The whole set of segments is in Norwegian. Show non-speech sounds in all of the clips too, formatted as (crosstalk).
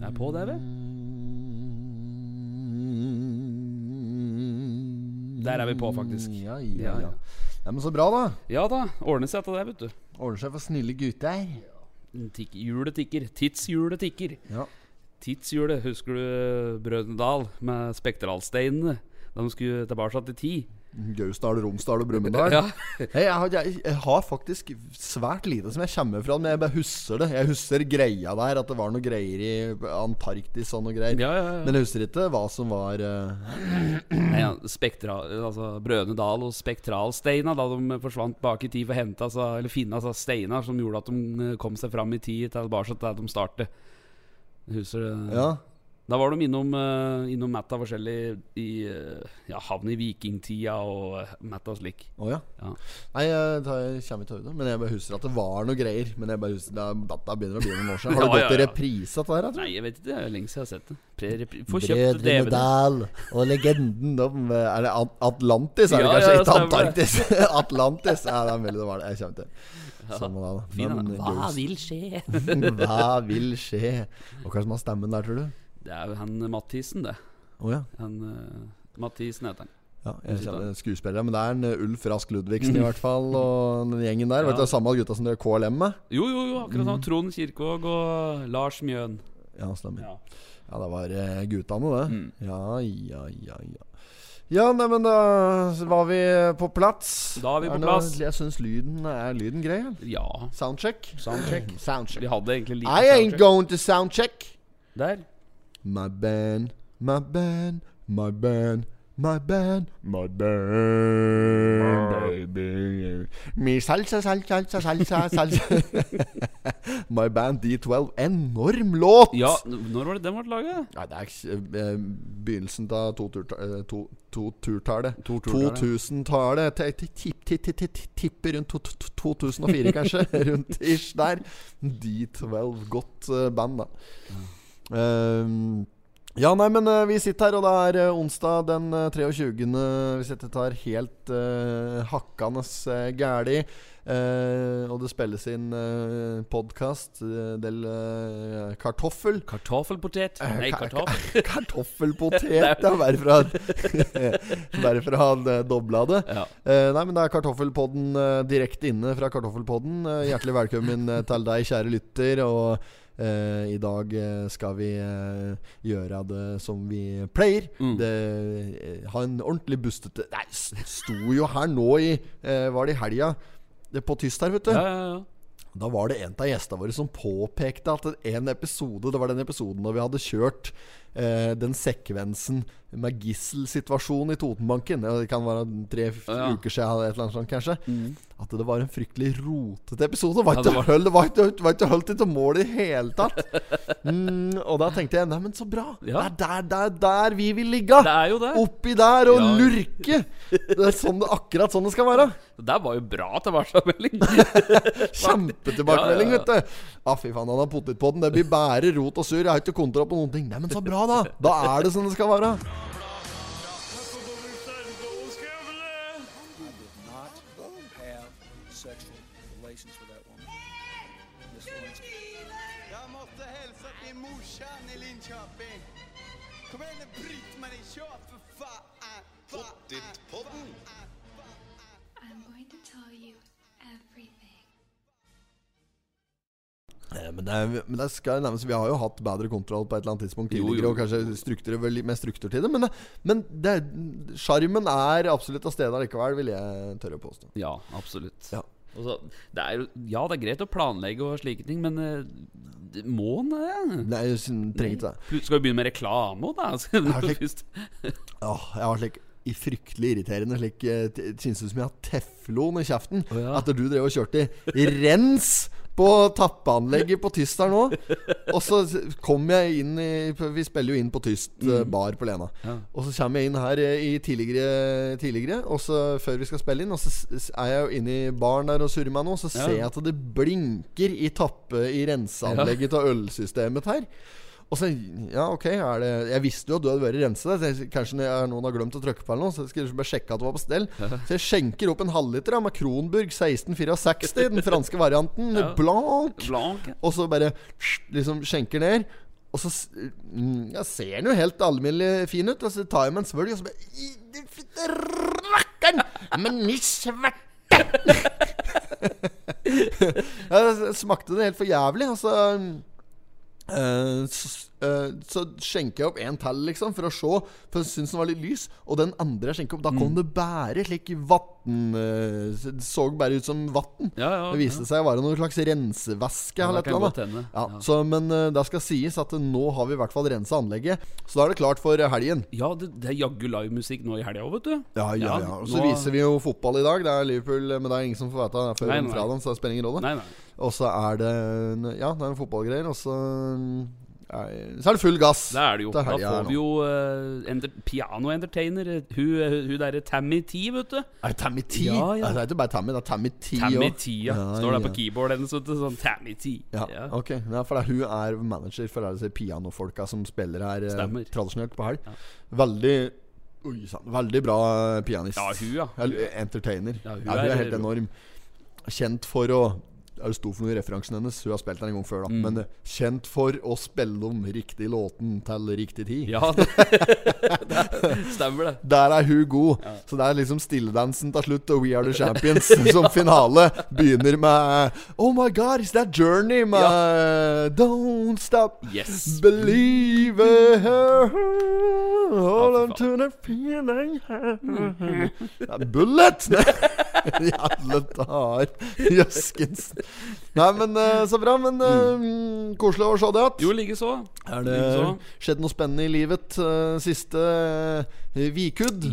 Det er på, det, vi. Der er vi på, faktisk. Ja, Ja, ja, ja. ja. ja Men så bra, da. Ja da. Ordner seg etter det, vet du. Ordner seg for snille gutter. Tikk, hjulet tikker. Tidshjulet tikker. Ja. Tidshjulet, husker du Brødrene Dal med spektralsteinene? Da de skulle tilbake til tid. Gausdal, Romsdal og Brumunddal. Ja. hey, jeg, jeg, jeg har faktisk svært lite som jeg kommer fra, men jeg bare husker det. Jeg husker greia der, at det var noe greier i Antarktis og noe greier. Ja, ja. Men jeg husker ikke hva som var uh... Nei, ja, spektra, altså Brødrene Dal og spektralsteina da de forsvant bak i tid for å hente altså, eller finne altså, steiner som gjorde at de eh, kom seg fram i tid tilbake til der de startet. Husker du? Ja. Da var de innom, uh, innom Matta forskjellig i uh, ja, havn i vikingtida og uh, Matta og slik. Å ja. Ja. Nei, jeg, tar, jeg kommer ikke til det. Men jeg bare husker at det var noe greier. Men jeg bare husker da, da dette begynner å bli noen år siden. Har du (laughs) Ja, gått ja, i reprise, dette her? jeg? Nei, jeg vet ikke. Det er lenge siden jeg har sett det. Pre Få kjøpt Brødrene DVD. Dal og legenden om eh, Er det Atlantis? Er det Ja, kanskje? ja, ikke Antarktis? det. Atlantis. (laughs) Atlantis. Ja, det er mulig det var det. Jeg kommer til da. da. Men. Hva vil skje? (laughs) Hva vil skje? Og hva er det som har stemmen der, tror du? Det er jo han Mathisen, det. Oh, ja. Han uh, Mathisen heter han. ja jeg kjenner skuespillere. Men det er en eh, Ulf Rask Ludvigsen i (laughs) hvert fall, og den gjengen der. Ja. Vet du, samme gutta som dere KLM med? Jo, jo, jo, akkurat Mm. sånn. Trond Kirkvaag og Lars Mjøen. Ja, stemmer. Ja. Ja, det var eh, guttene, det. Mm. Ja, ja, ja, ja. Ja, nei, men da var vi på plass. Da er vi på er plass. noe- Jeg syns lyden er lyden grei. ja. Soundcheck. Soundcheck. Soundcheck. Vi hadde egentlig lite I ain't going to soundcheck. Der. My band, my band, my band, my band, my band, baby. Mi salsa, salsa, salsa, salsa, (laughs) salsa. (laughs) my band D12. Enorm låt! Ja, når var det den ble laget? Nei, det er eh, begynnelsen av eh, turtallet. 2000-tallet. Te- te- tipp- tipp- tipp- tipp- Tipper rundt to- to- 2004, kanskje. (laughs) rundt ish der. D12. Godt eh, band, da. Ehm, ja, nei, men uh, vi sitter her, og det er uh, onsdag den eh, 23. Hvis dette tar helt uh, hakkende uh, gæli. Og det spilles inn uh, podkast del kartoffel. Kartoffelpotet? Nei, kartoffel. (laughs) Kartoffelpotet, (laughs) ja. Bare fra (laughs) Bare fra han eh, dobla det. Ja. Nei, men det er Kartoffelpodden direkte inne fra Kartoffelpodden. Hjertelig velkommen til deg, kjære lytter. Og eh, i dag eh, skal vi eh, gjøre det som vi pleier. Mm. Det, ha en ordentlig bustete Nei, sto jo her nå i Var det i helga? På tyst her, vet du. Ja, ja, ja. Da var det en av gjestene våre som påpekte at en episode Det var den episoden da vi hadde kjørt eh, den sekvensen med gisselsituasjonen i Totenbanken. Det kan være tre Ja. uker siden, eller et eller annet sånt, kanskje. Mm. At det var en fryktelig rotete episode. Var ikke ja, var- høll- var ikke det var ikke holdt til mål i hele tatt. Mm, og da tenkte jeg Neimen, så bra. Ja. Det er der, der, der vi vil ligge. Det er jo det. Oppi der og Ja. lurke. Det er sånn, akkurat sånn det skal være. Det der var jo bra tilbakemelding. (laughs) Kjempetilbakemelding, Ja, ja, ja. vet du. Ah, fy faen, han har puttet på den. Det blir bare rot og surr. Jeg har ikke kontroll på noen ting. Nei, men så bra, da. Da er det sånn det skal være. Men det, men det skal nevnes Vi har jo hatt bedre kontroll på et eller annet tidspunkt tidligere. jo. Og kanskje struktur, mer struktur til det. Men, men sjarmen er absolutt av stedet likevel, vil jeg tørre å påstå. Ja, absolutt. Ja. Så, det er, ja, det er greit å planlegge og slike ting, men eh, det- må en det? Nei, jeg trenger ikke det. Skal vi begynne med reklame òg, da? (laughs) har slik- Først. Jeg har slik i fryktelig irriterende Slik eh, Synes ut som jeg har teflon i kjeften Oh, ja. Etter du drev og kjørte i rens På tappeanlegget på Tyst her nå Og så kom jeg inn i Vi spiller jo inn på Tyst eh, bar på Lena Ja. Og så kommer jeg inn her eh, i tidligere, tidligere Og så før vi skal spille inn Og så er jeg jo inne i baren der og surrer meg nå Så Ja. ser jeg at det blinker i tappe I renseanlegget til ølsystemet her og så, ja ok er det, Jeg visste jo at du hadde vært rensa. det, Kanskje noen har glemt å trykke på eller noe Så jeg skulle bare sjekke at det var på stell Så jeg skjenker opp en halvliter Med Kronburg 1664 (laughs) Den franske varianten Ja. Blanc Blanc. Og så bare liksom skjenker ned Og så mm, ja, ser den jo helt alminnelig fin ut. Og så tar jeg meg en svølg, og så bare «I, rakkeren! Men i sverte! (laughs) Jeg smakte det helt for jævlig. Altså eh, eh, så skjenker jeg opp en til, liksom, for å se. For jeg syntes den var litt lys. Og den andre jeg skjenker opp, da kom det bare slik vann uh, Det så bare ut som vann. Ja, ja, det viste seg å være noen slags rensevæske. Eller et eller annet. Ja, Ja. Så, men uh, det skal sies at eh, nå har vi i hvert fall rensa anlegget. Så da er det klart for eh, helgen. Ja, det, det er jaggu livemusikk nå i helga òg, vet du. Ja, ja, Ja, ja. Og så nå- viser vi jo fotball i dag. Det er Liverpool, men det er ingen som får vite det før fredagen, så det spiller ingen rolle. Og så er det Ja, det er fotballgreier, og så er, Så er det full gass. Det er det jo. Da får vi jo uh, enter, piano-entertainer. Hun, hun, hun derre Tammy T, vet du. Er det Tammy T? Ja, ja. Altså, det er ikke bare Tammy, det er Tammy T Tammy. T, ja. Står der på keyboardet hennes, vet du. Sånn Tammy T. Ja, Ja. ok ja, For det, er- hun er manager for disse pianofolka som spiller her eh, Stemmer. tradisjonelt på helg. Veldig Oi sann. Veldig bra eh, pianist. Ja, hun, ja. Entertainer. Ja, Ja, hun hun, er, er- helt enorm. Kjent for å er det sto for noe i referansen hennes. Hun har spilt den en gang før, da. Mm. Men kjent for å spille om riktig låten til riktig tid. Ja, (laughs) det stemmer det. Der er hun god. Så det er liksom stilledansen til slutt, og We Are The Champions (laughs) som finale begynner med Oh my God, is that Journey? Med Don't Stop Yes. Believe her Hold Ja, on fy to the feeling ja, Bullet! (laughs) Jævla tar Jøskens. Nei, men eh, så bra. Men mm. koselig å se det igjen. Jo, likeså. Er det like skjedd noe spennende i livet uh, siste vikudd?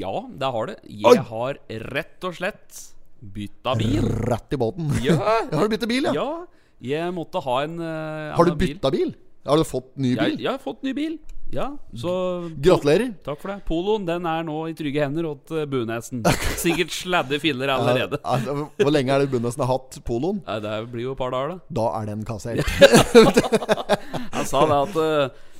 Ja, det har det. Oi! Jeg har rett og slett bytta bil. Rett i båten. Ja, (laughs) Har du byttet bil, ja? ja. Jeg måtte ha en uh, Har du bytta bil. bil? Har du fått ny Jeg, bil? jeg har fått ny bil. Ja, så Gratulerer. Takk for det. Poloen den er nå i trygge hender åt uh, Bunesen. (laughs) Sikkert sladde filler allerede. Ja, altså, Hvor lenge er det Bunesen har hatt poloen? Ja, det blir jo et par dager, da. Da er den kassert. (laughs) jeg sa det at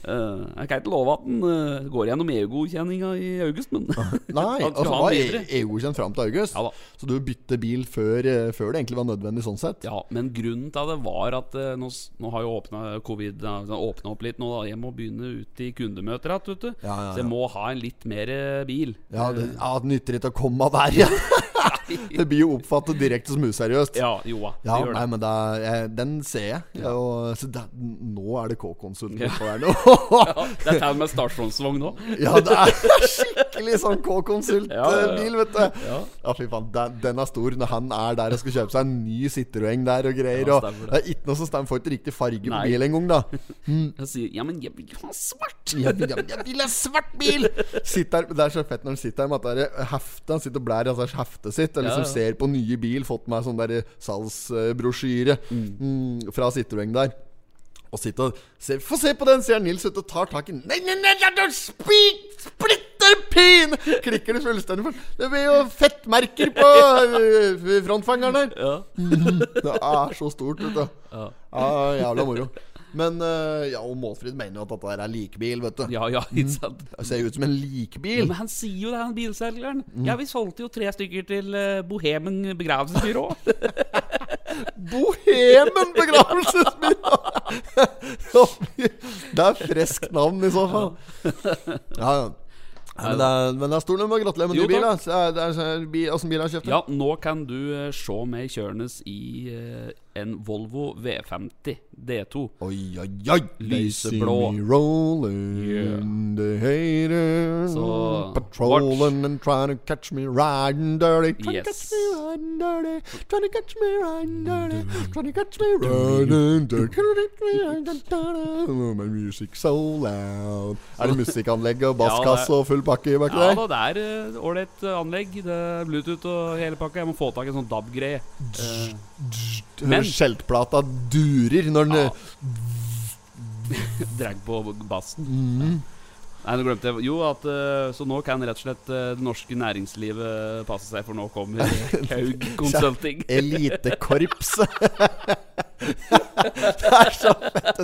uh, Jeg kan ikke love at den uh, går gjennom EU-godkjenninga i august, men Nei, (laughs) Han altså skulle var videre. EU-godkjent fram til august. Ja. Så du bytter bil før, eh, før det egentlig var nødvendig sånn sett? Ja, men grunnen til det var at uh, nå, nå har jo åpna covid åpna opp litt nå. da Jeg må begynne ut i kundemøter igjen, vet du. Ja, ja, Så jeg må ha en litt mer bil. Ja, det, ja, det nytter ikke å komme der, ja. (laughs) (laughs) det blir jo oppfattet direkte som useriøst. Ja, jo da. Ja, det gjør nei, det. men er, jeg, den ser jeg. Ja, og, så da, nå er det K-konsulten Ja. på her nå. (laughs) Ja, det er tegn med stasjonsvogn nå. ja, det er (laughs) skikkelig sånn K-konsultbil, Ja, ja, ja. vet du. Ja. Fy faen. Den, den er stor når han er der og skal kjøpe seg en ny Citroën der og greier. Og det. er ikke noe som stemmer. Får ikke riktig farge på bilen bil engang, da. (laughs) Jeg sier ja, men jeg vil jo ha svart. Jeg vil, jeg vil ha svart bil! Sitter, det er så fett når han sitter her med det heftet Han sitter og blær i altså, heftet sitt og liksom ser på nye bil. Fått med sånn der salgsbrosjyre mm, fra Citroën der. Og sitter og ser Få se på den, sier Nils ute og tar tak i Nei, nei, nei, nei spik, splitter pin! Klikker det fullstendig for Det blir jo fettmerker på øh, frontfangeren her. Ja. (laughs) Det er så stort, vet du. Ja. Ja, jævla moro. Men øh, ja, og Målfrid mener jo at dette er likbil, vet du. Ja, ja, ikke sant. Det ser jo ut som en Ja, likbil. men han sier jo det, han bilselgeren. Mm. Ja, vi solgte jo tre stykker til uh, Bohemen begravelsesbyrå. (laughs) Bohemen begravelsesbyrå! Det er friskt navn, i så fall. Ja, ja. Men, det er, men det er stort. Du Gratulerer med ny bil. Åssen bil har du kjøpt? ja, nå kan du uh, se meg kjørende i eh, en Volvo V50 D2. Oi, oi, oi! Lyseblå. Yeah. Så, patrolling and trying to catch me riding dirty. Trying Yes. to catch me riding dirty. Trying to catch me riding dirty. Trying to catch me (laughs) riding dirty. Oh, My music so loud. (laughs) Er det musikkanlegg og basskasse Ja, og full pakke baki Ja da, det er eh, ålreit uh, anlegg. Det er Bluetooth og hele pakka. Jeg må få tak i en sånn DAB-greie. Eh, Hører men- Skjeltplata durer når den Ja. (laughs) drag på bassen. Mm. Nei, nå glemte jeg Jo, at eh, Så nå kan rett og slett eh, det norske næringslivet passe seg, for nå kommer (laughs) Haug Consulting. Elitekorpset. (laughs) det er så fett.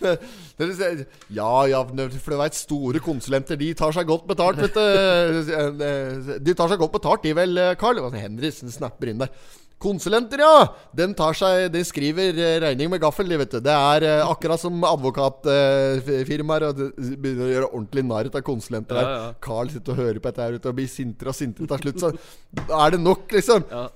Det- det Ja, ja, for du veit, store konsulenter, de tar seg godt betalt, vet du. De tar seg godt betalt, de vel, Carl. Henriksen snapper inn der. Konsulenter, ja! Den tar seg De skriver eh, regning med gaffel, de, vet du. Det er eh, akkurat som advokatfirmaer. og begynner å gjøre ordentlig narr av konsulenter Ja, ja. Carl sitter og hører på dette her og blir sintere og sintere til slutt. Så er det nok, liksom. Ja.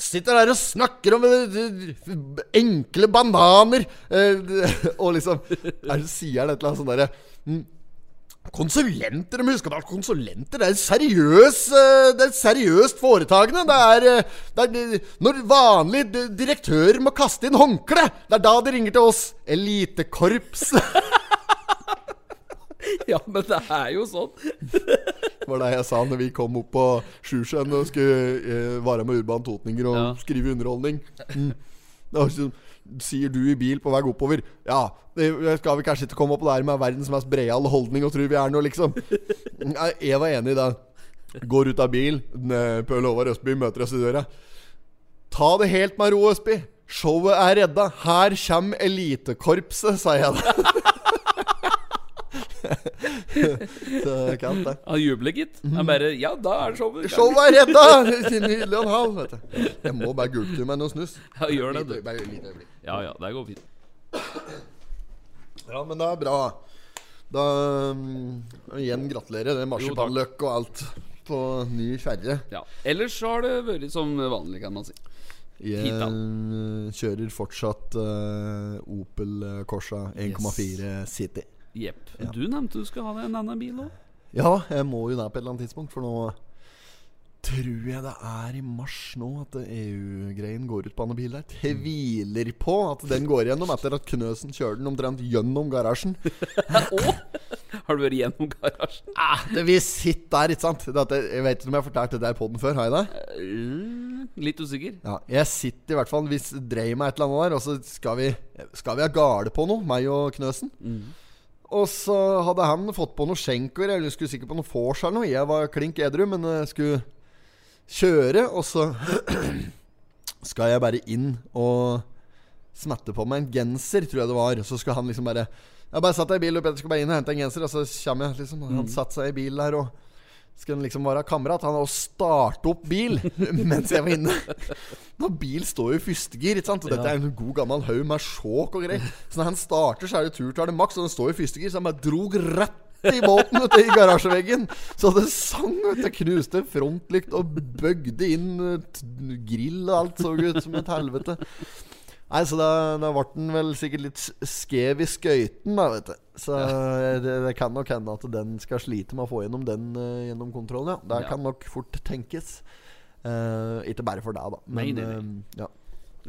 Sitter der og snakker om eh, eh, enkle bananer. eh, (laughs) og liksom er, det- Sier han et eller annet sånn derre mm, Konsulenter, de husker at konsulenter Det er seriøs eh, Det er seriøst foretagende. Det er, eh, det er Når vanlige di- direktører må kaste inn håndkle, det er da de ringer til oss. Elitekorps. (laughs) ja, men det er jo sånn. det var det jeg sa når vi kom opp på Sjusjøen og skulle eh, være med Urban Totninger og Ja. skrive underholdning. Mm. Da så sier du i bil på vei oppover Ja, det skal vi kanskje ikke komme opp der med verdens mest breiale holdning og tro vi er noe, liksom. Jeg var enig i det. Går ut av bil, Pøl Håvard Østby møter oss i døra. Ta det helt med ro, Østby. Showet er redda. Her kommer elitekorpset, sa jeg da. (laughs) (laughs) Så kaldt, det. Han jubler, gitt. Han bare Ja, da er det showet. Showet er redda! Nydelig og en halv, vet du. Jeg må bare gulpe til meg noe snus. Ja, gjør det, du. Bare lite øyeblikk. Ja, ja, det går fint. Ja, men det er bra. Da um, Igjen gratulerer. Det er marsipanløk og alt på ny kjerre. Ja. Ellers så har det vært som vanlig, kan man si. Jeg kjører fortsatt uh, Opel Corsa 1,4 City. Jepp. Du nevnte du skulle ha deg en annen bil òg. Ja, jeg må jo det på et eller annet tidspunkt, for nå tror jeg det er i mars nå at EU-greien går ut på annen bil der. Tviler på at den går gjennom etter at Knøsen kjører den omtrent gjennom garasjen. (laughs) Har du vært gjennom garasjen? Ah, det vi sitter der, ikke sant? Dette, jeg vet ikke om jeg har fortalt det der på den før. Har jeg det? Eh, Litt usikker. Ja, jeg sitter i hvert fall Hvis dreier meg et eller annet der, og så skal vi Skal vi ha gale på noe, meg og Knøsen. Og så hadde han fått på noen skjenker, eller skulle sikkert på noen vors eller noe. Jeg var klink edru, men jeg skulle kjøre, og så (clears throat) skal jeg bare inn og smette på meg en genser, tror jeg det var. Så skal han liksom bare Jeg bare satt deg i bilen, og Petter skal bare inn og hente en genser, og så kommer jeg liksom. Han satte seg i bilen der og skal han liksom være kamerat. Han hadde å starte opp bil (laughs) mens jeg var inne. Når bil står jo i førstegir, ikke sant? Og dette er en god gammel haug med sjåk og greier. Så når han starter, så er det turtallet maks, og den står i førstegir, så han bare drog rett i båten ute i garasjeveggen. Så det sang, vet du. Knuste frontlykt og bøgde inn eh, grill og alt. Så ut som et helvete. Nei, så da, da ble den vel sikkert litt skjev skev i skøyten, da, vet du. Så (laughs) det, det kan nok hende at den skal slite med å få gjennom den uh, gjennom kontrollen, ja. Det Ja. kan nok fort tenkes. Uh, ikke bare for deg, da. Men, Nei, nei, nei. Uh, ja.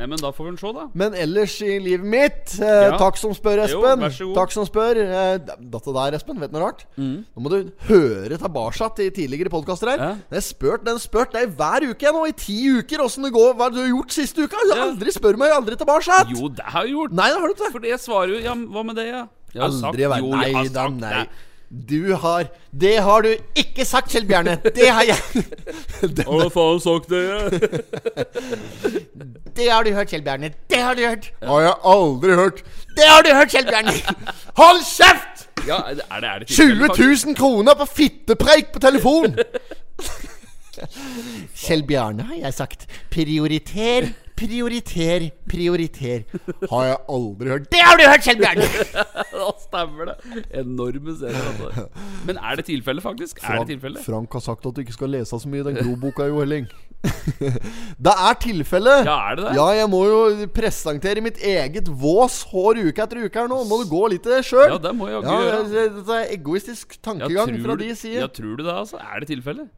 Nei, men da får vi se, da. Men ellers i livet mitt eh, Ja. Takk som spør, Jo, Espen. god. takk som spør. Eh, dette der, Espen, vet du noe rart? Mm. Nå må du høre tilbake til tidligere podkaster her. Ja. Den har spurt, den spurt deg hver uke jeg nå, i ti uker, åssen det går. Hva har du gjort siste uka? Ja. aldri spør meg aldri tilbake. Jo, det har jeg gjort. Nei, det har du ikke. For det svarer jo Ja, hva med det, ja? Jeg har sagt- Aldri vært Jo, jeg har sagt nei. det. Du har Det har du ikke sagt, Kjell Bjarne. Det har jeg (laughs) Hva faen sagt det? (laughs) Det har du hørt, Kjell Bjarne. Det har du hørt. Har jeg aldri hørt. Det har du hørt, Kjell Bjarne. Hold kjeft! Ja, er det er det 20 000 kroner på fittepreik på telefon! (laughs) Kjell Bjarne har jeg sagt. Prioriter, prioriter, prioriter. Har jeg aldri hørt. Det har du hørt, Kjell Bjørn! (laughs) Da stemmer det. Enorme serier. Altså. Men er det tilfelle, faktisk? Er det tilfelle? Frank har sagt at du ikke skal lese så mye i den groboka, Jo Helling. (laughs) det er tilfelle. Ja, er det det? Ja, jeg må jo presentere mitt eget vås hår uke etter uke her nå. Må du gå litt i det sjøl? Ja, det må jeg Ja, gjøre. det- er egoistisk tankegang fra de sider. Ja, tror du det, altså? Er det tilfelle?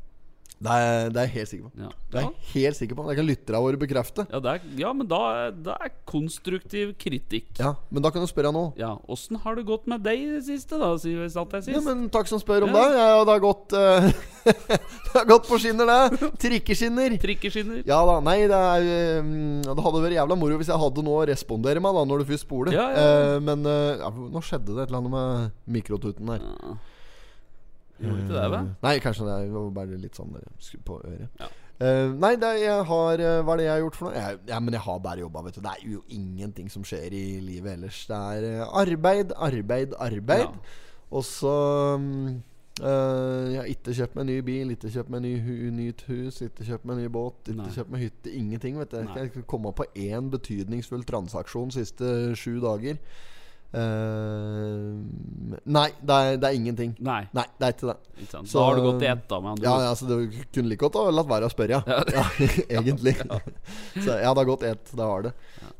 Det er, det er jeg helt sikker på. Ja. Det er jeg helt sikker på Det kan lytterne våre bekrefte. Ja, det er, ja men da, er- er konstruktiv kritikk. Ja, Men da kan du spørre nå. Ja, Åssen har det gått med deg i det siste, da? Jeg Ja, men Takk som spør om Ja. det. Ja, det har gått uh, (laughs) Det har gått på skinner, det. Trikkeskinner. Trikkeskinner? Ja da, nei, det er um, Det hadde vært jævla moro hvis jeg hadde noe å respondere med da når du først spoler. Ja, ja. Eh, men uh, ja, nå skjedde det et eller annet med mikrotuten der. Ja. Gjorde ikke det, vel? Eh, Nei, kanskje det var bare litt sånn på øret. Ja. Uh, nei, det, jeg har eh, Hva er det jeg har gjort for noe? Jeg, ja, men jeg har bare jobba, vet du. Det er jo ingenting som skjer i livet ellers. Det er arbeid, arbeid, arbeid. Ja. Og så um, uh, jeg har ikke kjøpt meg ny bil, ikke kjøpt meg ny hu nytt hus, ikke kjøpt meg ny båt, ikke Nei. kjøpt meg hytte. Ingenting. vet du. Jeg kan komme på én betydningsfull transaksjon de siste sju dager. Eh, nei, det er, det er ingenting. Nei. Nei, det er ikke det. Ikke? Så- da har du gått i ett, da, med Ja, ja, så du kunne like godt ha latt være å spørre, ja. ja (laughs) (laughs) egentlig. (laughs) Så ja, det har gått ett. Det har det.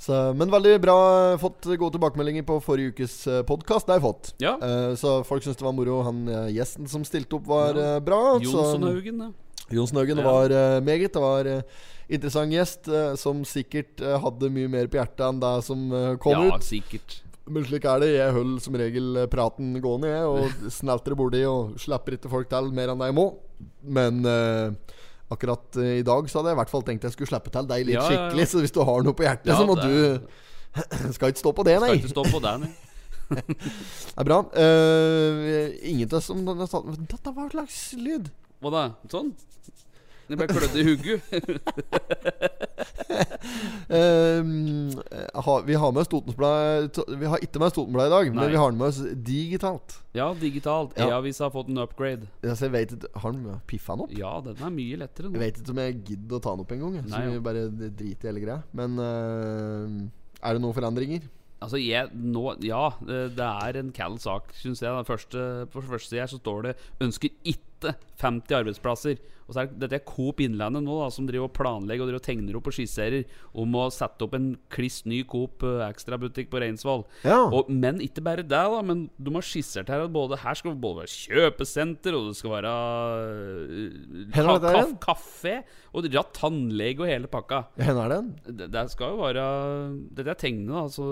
Så, men veldig bra. Fått gode tilbakemeldinger på forrige ukes podkast. Det har jeg fått. Ja. Uh, så folk syns det var moro. Han eh, gjesten som stilte opp, var Ja. eh, bra. Jonsenhaugen, ja. Jonsen-Haugen Ja. var eh, meget. Det var eh, interessant gjest eh, som sikkert eh, hadde mye mer på hjertet enn det som kom kom ja, ut. sikkert. Men slik er det. Jeg holder som regel praten gående, jeg, og snelter borti og slipper ikke folk til mer enn de må. Men uh, akkurat uh, i dag så hadde jeg i hvert fall tenkt jeg skulle slippe til deg litt Ja, ja, ja. skikkelig. Så hvis du har noe på hjertet, så må det- du (clears throat) Skal ikke stå på det, nei. Skal ikke stå på det, nei. (laughs) Det er bra. Uh, ingen av oss som Dette var et slags lyd. Hva da? Sånn? Det ble klødd i hugget. (laughs) Ehm, vi har med Stotensblad Vi har ikke med Stotensblad i dag, Nei. men vi har den med oss digitalt. Ja, digitalt. E-avisa har fått en upgrade. Altså, jeg vet ikke Har den piffa den opp? Ja, den er mye lettere Jeg vet ikke om jeg gidder å ta den opp engang. Så Nei, vi bare driter i hele greia. Men uh, er det noen forandringer? Altså, jeg, nå, ja, det det er en kald sak, syns jeg. Den første, på første side så står det 'ønsker ikke 50 arbeidsplasser'. Og så er det dette er Coop Innlandet nå, da, som driver og planlegger og driver og tegner opp og skisserer om å sette opp en kliss ny Coop eh, ekstrabutikk på Reinsvoll. Ja. Og, men ikke bare det, da. Men de har skissert her at både her skal det både være kjøpesenter, og det skal være uh, det igjen? kafé, og ja, tannlege og hele pakka. Hvor er den? Det, det skal jo være Dette er tegnet, altså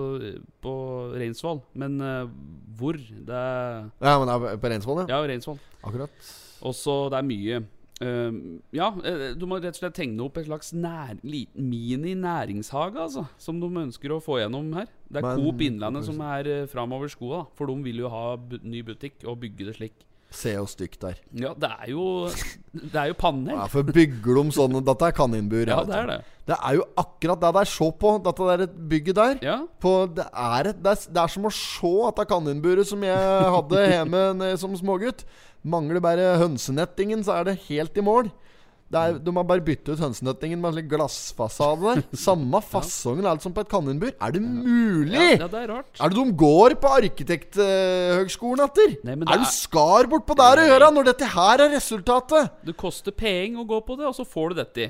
på Reinsvoll. Men uh, hvor? Det er Ja, men det er på Reinsvoll, ja. Ja, Reinsvoll. Akkurat. Og så det er mye. Eh, ja, eh, du må rett og slett tegne opp et slags nær, mini-næringshage, altså. Som de ønsker å få gjennom her. Det er Men- Coop Innlandet som er uh, framover skoa. For de vil jo ha ny butikk og bygge det slik. Se jo stygt der. Ja, det er jo Det er jo panel. Ja, for bygger de sånne Dette er kaninbur. Ja, det er det. Det er jo akkurat det der. Se på dette der bygget der. Ja. På, det, er et, det, er, det er som å se dette kaninburet som jeg hadde hjemme (laughs) som smågutt. Mangler bare hønsenettingen, så er det helt i mål. Det er, de har bare byttet ut hønsenøttingen med en slik glassfasade der. (laughs) Samme fasongen er alt som på et kaninbur. Er det mulig?! Ja, det er rart. Er det de går på arkitekthøgskolen etter? Nei, men er du er- skar bortpå der Nei. gjøre når dette her er resultatet? Det koster penger å gå på det, og så får du dette i.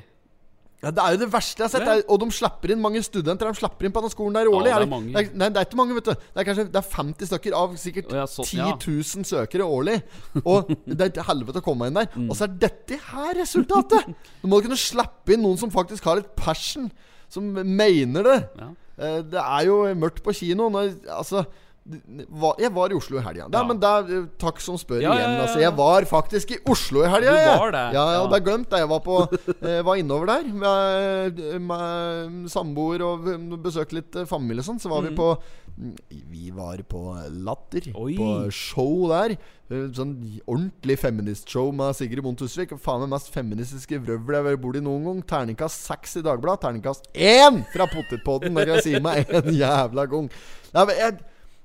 Ja, Det er jo det verste jeg har sett. Det- og de slipper inn mange studenter De slipper inn på denne skolen der Ja, årlig. det er mange. det er, nei, det er ikke mange, vet du. Det er kanskje det er 50 stykker av sikkert ja, så- 10 ja. 000 søkere årlig. Og det er et helvete å komme inn der. Mm. Og så er dette her resultatet! Du må kunne slippe inn noen som faktisk har litt passion. Som mener det. Ja. Eh, Det er jo mørkt på kino. Når, altså jeg var i Oslo i helga. Ja. Men det er, eh, takk som spør Ja, igjen. Altså, jeg var faktisk i Oslo i helga. Du var det, Ja, jeg hadde glemt det. Jeg var, på, jeg var innover der med, med samboer og besøkte litt eh, familie og sånn. Så var vi på Vi var på Latter. Mm. Oi. På show der. Eh, Sånn ordentlig feministshow med Sigrid Bonde Tusvik. Faen meg mest feministiske vrøvl jeg har vært i noen gang. Terningkast seks i Dagbladet. Terningkast én fra Potetpodden, når jeg sier meg en jævla gang. Nei, men jeg,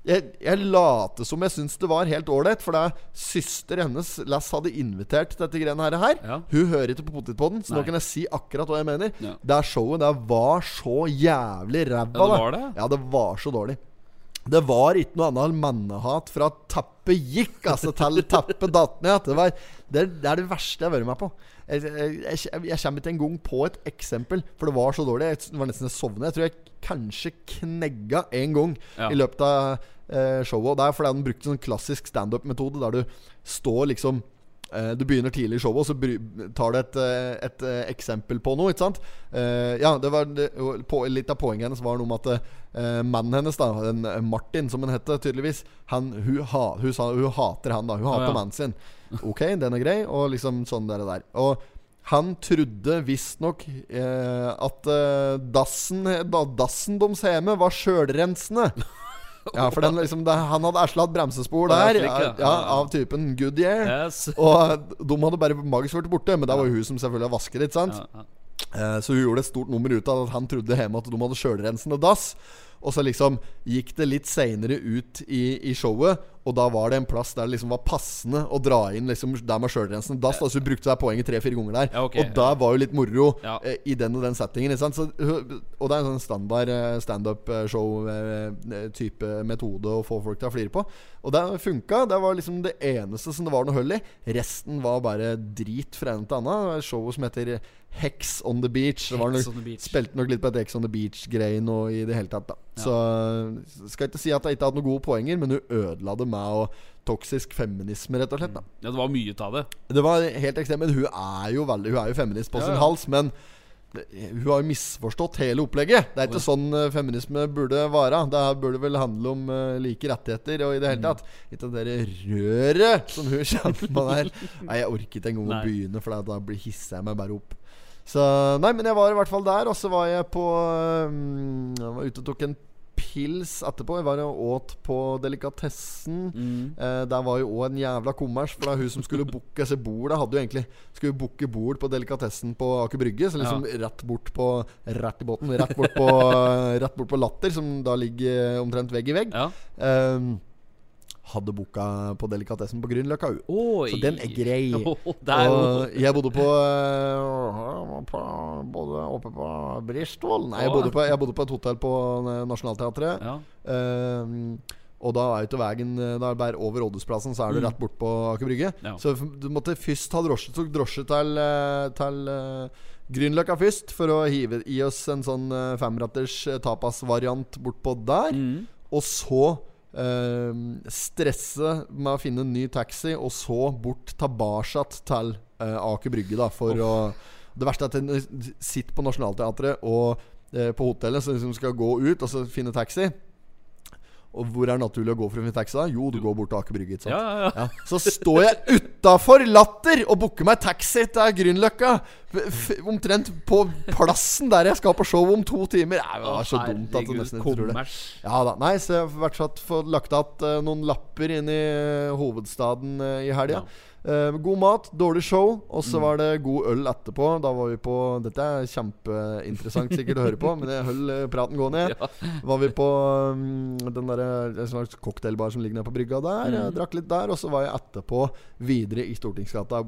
jeg, jeg late som jeg syns det var helt ålreit, for er søster hennes Les hadde invitert til dette greiene her. her. Ja. Hun hører ikke på Potetpodden, så Nei. nå kan jeg si akkurat hva jeg mener. Ja. Det showet der var så jævlig ræva. Ja, det? Ja, det var så dårlig. Det var ikke noe annet mannehat fra teppet gikk, altså, til teppet datt ned. Det, var, det, det er det verste jeg har vært med på. Jeg, jeg, jeg, jeg kommer ikke engang på et eksempel, for det var så dårlig. Jeg, var nesten jeg sovnet. Jeg tror jeg kanskje knegga en gang Ja. i løpet av eh, showet. Det er fordi han brukte sånn klassisk standup-metode der du står liksom eh, Du begynner tidlig i showet, og så tar du et, et, et eh, eksempel på noe. Ikke sant? Eh, ja, det var det, på, Litt av poenget hennes var noe med at eh, mannen hennes, da eh, Martin, som han hette tydeligvis han, hun, ha, hun sa hun hater han, da. Hun hater ja. mannen sin. (laughs) Ok, den er grei, og liksom sånn der. der Og han trodde visstnok eh, at eh, dassen, da, dassen deres hjemme var sjølrensende. (laughs) Ja, for den, liksom, det, han hadde erslatt bremsespor der, ja, av typen Goodyear. Yes. Og de hadde bare magisk vært borte, men det var jo hun som selvfølgelig litt ikke sant? Eh, Så hun gjorde et stort nummer ut av at han trodde hjemme at de hadde sjølrensende dass. Og så liksom gikk det litt seinere ut i, i showet, Og da var det en plass der det liksom var passende å dra inn liksom der med sjølrensen dass. Da, så du brukte deg poenget tre-fire ganger der. Ja, okay, og da var jo litt moro Ja. eh, i den og den settingen. Ikke sant? Så, og det er en sånn standard eh, standup-show-type metode å få folk til å flire på. Og det funka. Det var liksom det eneste som det var noe hull i. Resten var bare drit fra ende til annen. Det var et show som heter Hex on the Beach. Det nok, the Beach. Spilte nok litt på et Hex on the Beach-greie nå i det hele tatt. da Så skal ikke si at jeg ikke hatt noen gode poenger, men hun ødela det med å toksisk feminisme, rett og slett. da Ja, det var mye av det. det var helt ekstremt. Men hun er jo veldig Hun er jo feminist på Ja, sin ja. hals. Men hun har jo misforstått hele opplegget. Det er ikke sånn eh, feminisme burde være. Det burde vel handle om eh, like rettigheter og i det hele Mm. tatt. Ikke det røret som hun (laughs) kommer med der. Nei, jeg orker ikke engang å begynne, for da blir hisser jeg meg bare opp. Så Nei, men jeg var i hvert fall der. Og så var jeg på um, Jeg var ute og tok en pils etterpå. Jeg var og åt på Delikatessen. Mm. Eh, der var jo òg en jævla kommers. For er hun som skulle booke bord Da hadde jo egentlig Skulle booke bord på Delikatessen på Aker Brygge. Så liksom rett bort på Rett i båten. Rett bort på (laughs) Rett bort på Latter, som da ligger omtrent vegg i vegg. Ja. Eh, hadde booka på Delikatessen på Grünerløkka, Så den er grei. (laughs) Oh, det er Og jeg bodde på, øh, på både oppe på Bristol Nei, jeg bodde, på, jeg bodde på et hotell på eh, Nationaltheatret. ja. Ehm, og da er til veien eh, Da er bare over Rådhusplassen, så er du rett bort på Aker Brygge. Mm. Ja. Så du måtte først ta drosje Tok drosje til, eh, til uh, Grünerløkka først, for å hive i oss en sånn uh, femretters eh, tapasvariant bortpå der. Mm. Og så eh, stresse med å finne en ny taxi, og så bort tilbake til eh, Aker Brygge, da, for å Det verste er at en sitter på Nationaltheatret og eh, på hotellet, så liksom skal gå ut og så finne taxi. Og hvor er det naturlig å gå for å finne taxi? da? Jo, du går bort til Aker Brygge. Ja, ja. Ja, så står jeg utafor Latter og booker meg taxi til Grünerløkka. Omtrent på plassen der jeg skal på show om to timer. Det var så dumt at du nesten ikke tror det. Ja da. Nei, så jeg har fått lagt igjen eh, noen lapper inn i eh, hovedstaden eh, i helga. Eh, god mat, dårlig show, og Mm. så var det god øl etterpå. Da var vi på Dette er kjempeinteressant sikkert å høre på, men jeg holder eh, praten gående. (laughs) Ja. Var vi på um, den der, en slags cocktailbar som ligger nede på brygga der. Mm. Jeg drakk litt der, og så var jeg etterpå videre i Stortingsgata,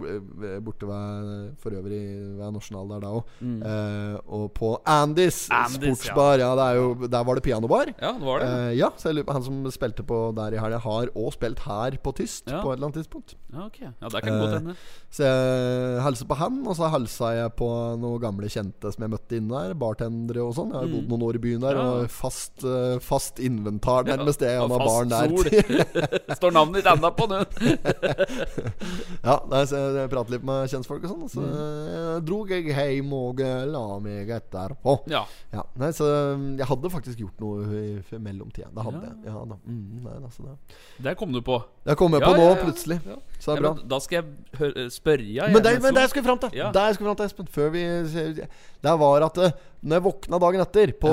borte ved For øvrig ved Nasjonal der da òg. Eh, og på Andys, Mm. Andys, sportsbar. Ja, det er jo, der var det pianobar. Ja, det var det. uh, ja, så jeg Han som spilte på der i helga, har òg spilt her på Tyst Ja. på et eller annet tidspunkt. Ja, ok. Ja, det kan godt Eh, hende. Så jeg hilser på han, og så hilsa jeg på noen gamle kjente som jeg møtte inne der. Bartendere og sånn. Jeg har jo bodd noen år i byen der, Mm. Ja. og fast, fast inventar nærmest det Ja, han har baren der. sol. (laughs) Står navnet ditt enda på nå. (laughs) ja, nei, så jeg pratet litt med kjentfolk og sånn, så Mm. Drog jeg hjem og eh, la meg etterpå. Ja. Ja, nei, så um, jeg hadde faktisk gjort noe i mellomtida. Det hadde Ja. jeg. Ja, da. Mm, nei, altså så det. Der kom du på. Det kom jeg Ja, på nå, ja, ja. plutselig. Ja. Så det Ja, er bra. da skal jeg spørre jeg, Men det, men det skal vi fram til. Ja. Espen. Før vi Det var at eh, Når jeg våkna dagen etter, på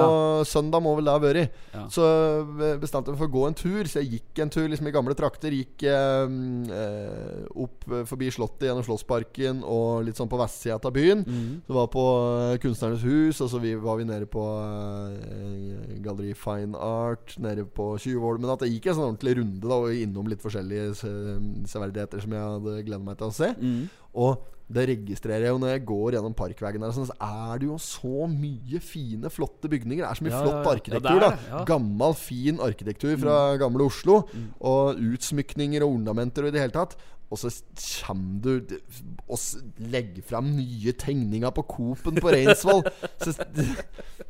søndag må vel det ha vært, Ja. så eh, bestemte jeg meg for å gå en tur. Så jeg gikk en tur liksom i gamle trakter. Gikk eh, eh, opp forbi Slottet, gjennom Slottsparken og litt sånn på vestsida av byen. Mm. Så var på eh, Kunstnernes hus, og så vi, var vi nede på eh, Galleri Fine Art, nede på Tjuvholmen. At jeg gikk en sånn ordentlig runde da og innom litt forskjellige se- severdigheter som jeg hadde gleda meg til å se. Mm. Og det registrerer jeg jo når jeg går gjennom parkveien der. Sånn, så er det jo så mye fine, flotte bygninger. Det er så mye Ja, flott arkitektur. ja. Er da. Mm. Gammel, fin arkitektur fra gamle Oslo. Og utsmykninger og ornamenter og i det hele tatt. Og så kommer du og legger fram nye tegninger på Coop-en på Reinsvoll. (laughs) Så det,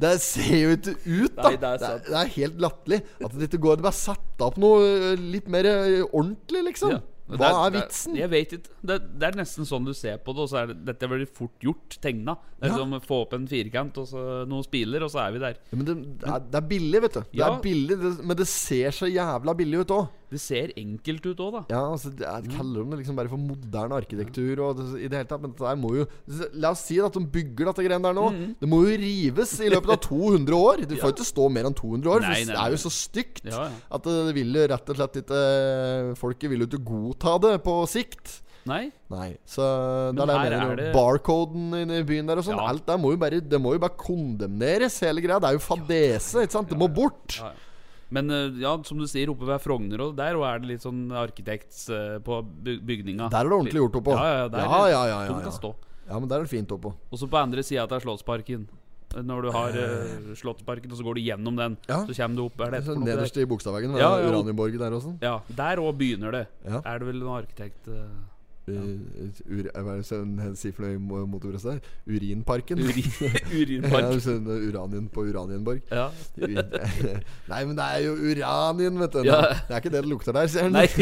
det ser jo ikke ut, da. Nei, det er det, er, det er helt latterlig. At det ikke går Det bare setter opp noe litt mer ordentlig, liksom. Ja. Hva er det jeg vet ikke. Det, det er nesten sånn du ser på det, og så er det, dette veldig fort gjort tegna. Det er Ja. som å få opp en firkant og så noen spiler, og så er vi der. Ja, men det, er, det er billig, vet du. Det Ja. er billig, Men det ser så jævla billig ut òg. Det ser enkelt ut òg, da. Ja, altså, er, kaller dem det liksom bare for moderne arkitektur og det, i det hele tatt. Men det må jo La oss si at de bygger dette greiene der nå. Mhm. Det må jo rives i løpet av (laughs) 200 år. Det får jo ikke stå mer enn 200 år. Nei, for det er jo så stygt Ja, ja. at det vil rett og slett ikke Folket vil jo ikke godta det på sikt. Nei? Nei, så er jeg her mener. er det- Barcoden inne i byen der og sånn. Ja. Alt der må jo bare Det må jo bare kondemneres, hele greia. Det er jo fadese, ikke sant? Det må bort. Ja, ja. Men eh, ja, som du sier, oppe ved Frogner og der og er det litt sånn arkitekt eh, på bygninga. Der er det ordentlig gjort oppå. Ja, ja, der, ja, ja, ja, ja, ja. ja, men der er det fint oppå. Og så på andre sida av Slottsparken. Når du har uh, Slottsparken, og så går du gjennom den, Ja. så kommer du opp Er det Så der? Nederst i Bogstadveggen, Ja, ja, Uranienborg der også. Ja, der òg begynner det. Ja. Er det vel noen arkitekt eh, Uh, ur, hva er det hun sier for noe i motorbrøstet? Urinparken? (laughs) Urin, ja, Urinpark? sånn uranien på Uranienborg. Ja. (laughs) Nei, men det er jo uranien, vet du. Ja. Det er ikke det det lukter der, sier han. Nei. (laughs)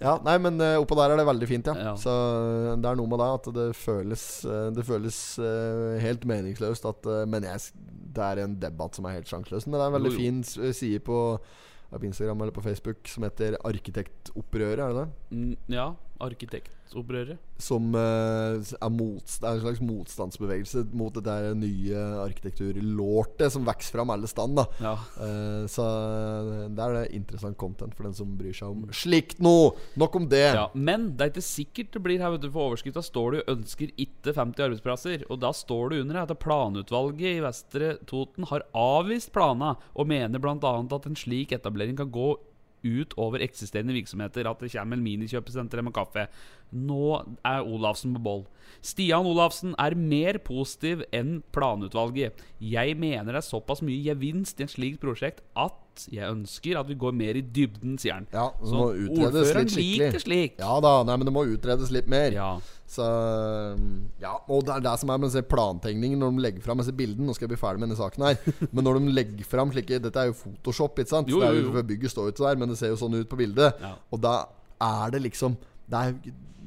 Ja, nei, men eh, oppå der er det veldig fint, ja. Ja. Så eh, det er noe med det at det føles eh, Det føles eh, helt meningsløst at eh, Men jeg, det er en debatt som er helt sjanseløs. Men det er en veldig Jo, jo. fin side på, ja, på Instagram eller på Facebook som heter Arkitektopprøret, er det det? Mm, ja. Arkitektopprøret. Som uh, er, motst er en slags motstandsbevegelse mot det der nye arkitekturlortet som vokser fram alle stand. Ja. Uh, Så det er det interessant content for den som bryr seg om slikt noe. Nok om det. ja. Men det er ikke sikkert det blir her, vet du. For overskrifta står det jo 'ønsker ikke 50 arbeidsplasser'. Og da står det under at planutvalget i Vestre Toten har avvist plana, og mener bl.a. at en slik etablering kan gå ut over eksisterende virksomheter. At det kommer en minikjøpesenter med kaffe. Nå er Olafsen på boll. Stian Olafsen er mer positiv enn planutvalget. Jeg mener det er såpass mye gevinst i et slikt prosjekt at jeg ønsker at vi går mer i dybden, sier han. Ja, det Så må utredes ordføreren litt skikkelig. liker slik. Ja da, nei, men det må utredes litt mer. Ja. Så Ja, og det er det som er med plantegningen når de legger fram disse bildene. Nå skal jeg bli ferdig med denne saken her. (laughs) Men når de legger fram slike Dette er jo Photoshop, ikke sant? Jo, jo Det er jo, jo. Bygget står jo ikke der, men det ser jo sånn ut på bildet. Ja. Og da er det liksom Det er,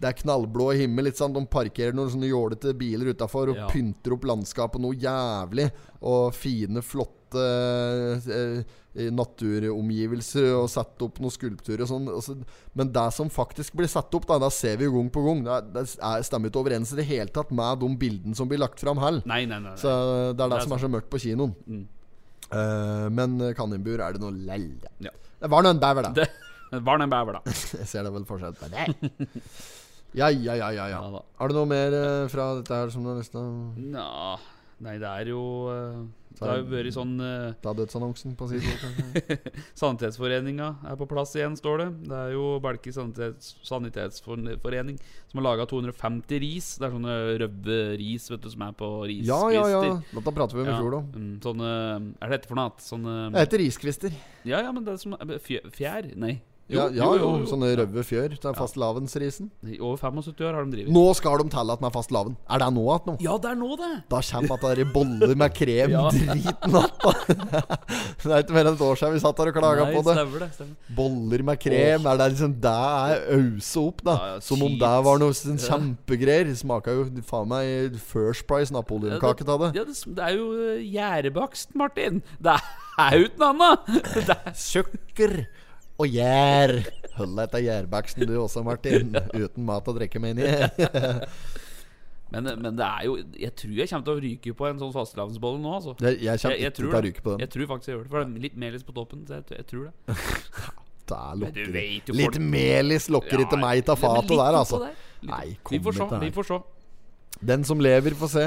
det er knallblå himmel. Litt sånn, De parkerer noen sånne jålete biler utafor og Ja. pynter opp landskapet noe jævlig. Og fine, flotte eh, eh, naturomgivelser og satt opp noen skulpturer og sånn. Altså, men det som faktisk blir satt opp, da, da ser vi jo gang på gang. Det, det er, stemmer ikke overens i det hele tatt med de bildene som blir lagt fram her. Nei, nei, nei. nei. Så det er det, Det som er så mørkt på kinoen. Mm. Uh, men kaninbur er det noe lell. Ja. Det var nå en bever, da. Det var nå en bever, da. (laughs) Jeg ser det vel fortsatt på det. (laughs) Ja, ja, ja, ja, ja. Har du noe mer eh, fra dette her som du har lyst til å Nja Nei, det er jo eh, Det har jo vært sånn eh, ta dødsannonsen på side kanskje? (laughs) Sanitetsforeninga er på plass igjen, står det. Det er jo Belki sanitets, sanitetsforening som har laga 250 ris. Det er sånne røde ris vet du, som er på riskvister. Ja, ja, ja. Dette prater vi om i Ja, fjor, da. mm, sånne Er det dette for noe annet? Sånne Det heter riskvister. Ja, ja, men det er som eh, fjær, fjær? Nei. Ja, ja, jo, sånne røde fjør. Er fastelavnsrisen. I over 75 år har de drevet. Nå skal de tillate er fastelavn. Er det nå igjen nå? Ja, det er nå, det! Da kommer at det er boller med krem (laughs) Ja. driten att. (laughs) det er ikke mer enn et år siden vi satt her og klaga på det. stemmer det. Stemmer. Boller med krem. Er det liksom Det er ause opp, da. Ja, ja, Som om det var noe sånn kjempegreier. Smaker jo faen meg First Price napoleonkake av det. Ja, det, det er jo gjærebakst, Martin. Det er jo ikke noe annet! Det er- Sukker og gjær. Hold deg til gjærbaksten du også, Martin. Uten mat og drikke, mener jeg. (laughs) Men, men det er jo Jeg tror jeg kommer til å ryke på en sånn fastelavnsbolle nå, altså. Jeg, jeg kommer Jeg, jeg ikke tror til å ryke på den. Jeg tror faktisk jeg gjør det. For det er litt melis på toppen. Så jeg, tror det. (laughs) Er lokker. vet Litt melis lokker ikke meg Ja, men fatet der, altså. Litt Nei, kom Vi får se. Vi får se. Den som lever, får se.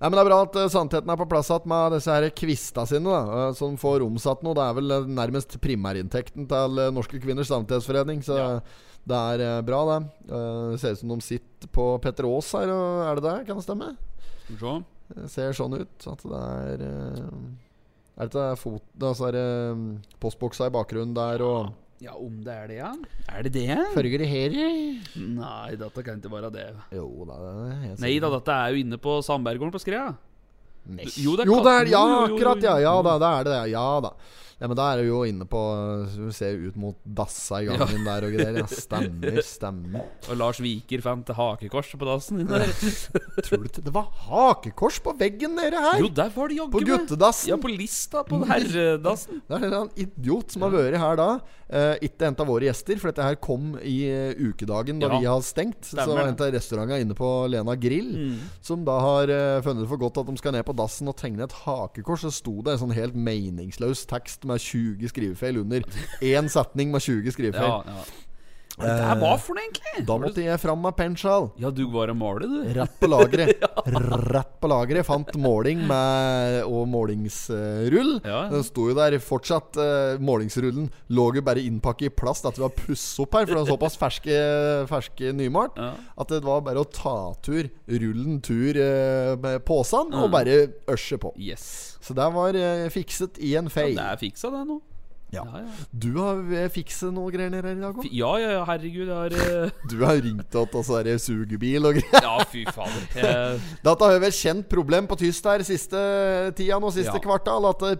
Nei, men Det er bra at uh, sannheten er på plass igjen med disse her kvista sine, da, eh, som får omsatt noe. Det er vel eh, nærmest primærinntekten til eh, Norske Kvinners Samtighetsforening. Så Ja. det er eh, bra, det. Eh, det ser ut som de sitter på Petter Aas her, og er det det? Kan det stemme? Ja. Det ser sånn ut. At det er Er dette fot... Altså det postboksa i bakgrunnen der, og Ja, om det er det, ja? Er det det? Følger det her? Nei, dette kan ikke være det. Jo, det er Nei da, dette er jo inne på Sandberggården på Skrea. Jo, det er jo, det er, ja, akkurat. Ja, ja da, det er det. Ja da. Ja, men da er du jo inne på Du ser ut mot dassa i gangen (laughs) der og greier. Ja, (laughs) stemmer, stemmer. Og Lars Viker fant hakekorset på dassen. din der. (laughs) Tror du det var hakekors på veggen nede her? Jo, der var det jaggu På guttedassen. Ja, på lista på herredassen. Det er en idiot som har vært her da. Uh, ikke en av våre gjester, for dette her kom i uh, ukedagen da Ja. vi har stengt. så Stemmer var det. en av restaurantene inne på Lena Grill Mm. som da har uh, funnet det for godt at de skal ned på dassen og tegne et hakekors. Så sto det en sånn helt meningsløs tekst med 20 skrivefeil under. Én setning med 20 skrivefeil. Ja, ja. Hva er det var for noe, egentlig? Da måtte jeg fram med pensjal. Ja, du var og male, du. Rett på lageret. (laughs) Rett på lageret. Fant måling med, og målingsrull. Ja. Den sto jo der fortsatt. eh, målingsrullen lå jo bare innpakket i plast etter vi var pusset opp her, for den var såpass ferske, ferske nymalt. Ja. At det var bare å ta tur rullen tur eh, med posen og bare ørse på. Yes. Så det var eh, fikset i en fei. Ja, det er fiksa, det nå. Ja. Ja, ja. Du har eh, fikset noe greier nede her i dag òg? Ja, ja, ja, herregud, jeg har eh, (laughs) Du har ringt oss og så er det sugebil og greier. Ja, fy fader. Jeg, (laughs) Dette har vært kjent problem på tyst her siste tida nå, siste kvartal. At eh,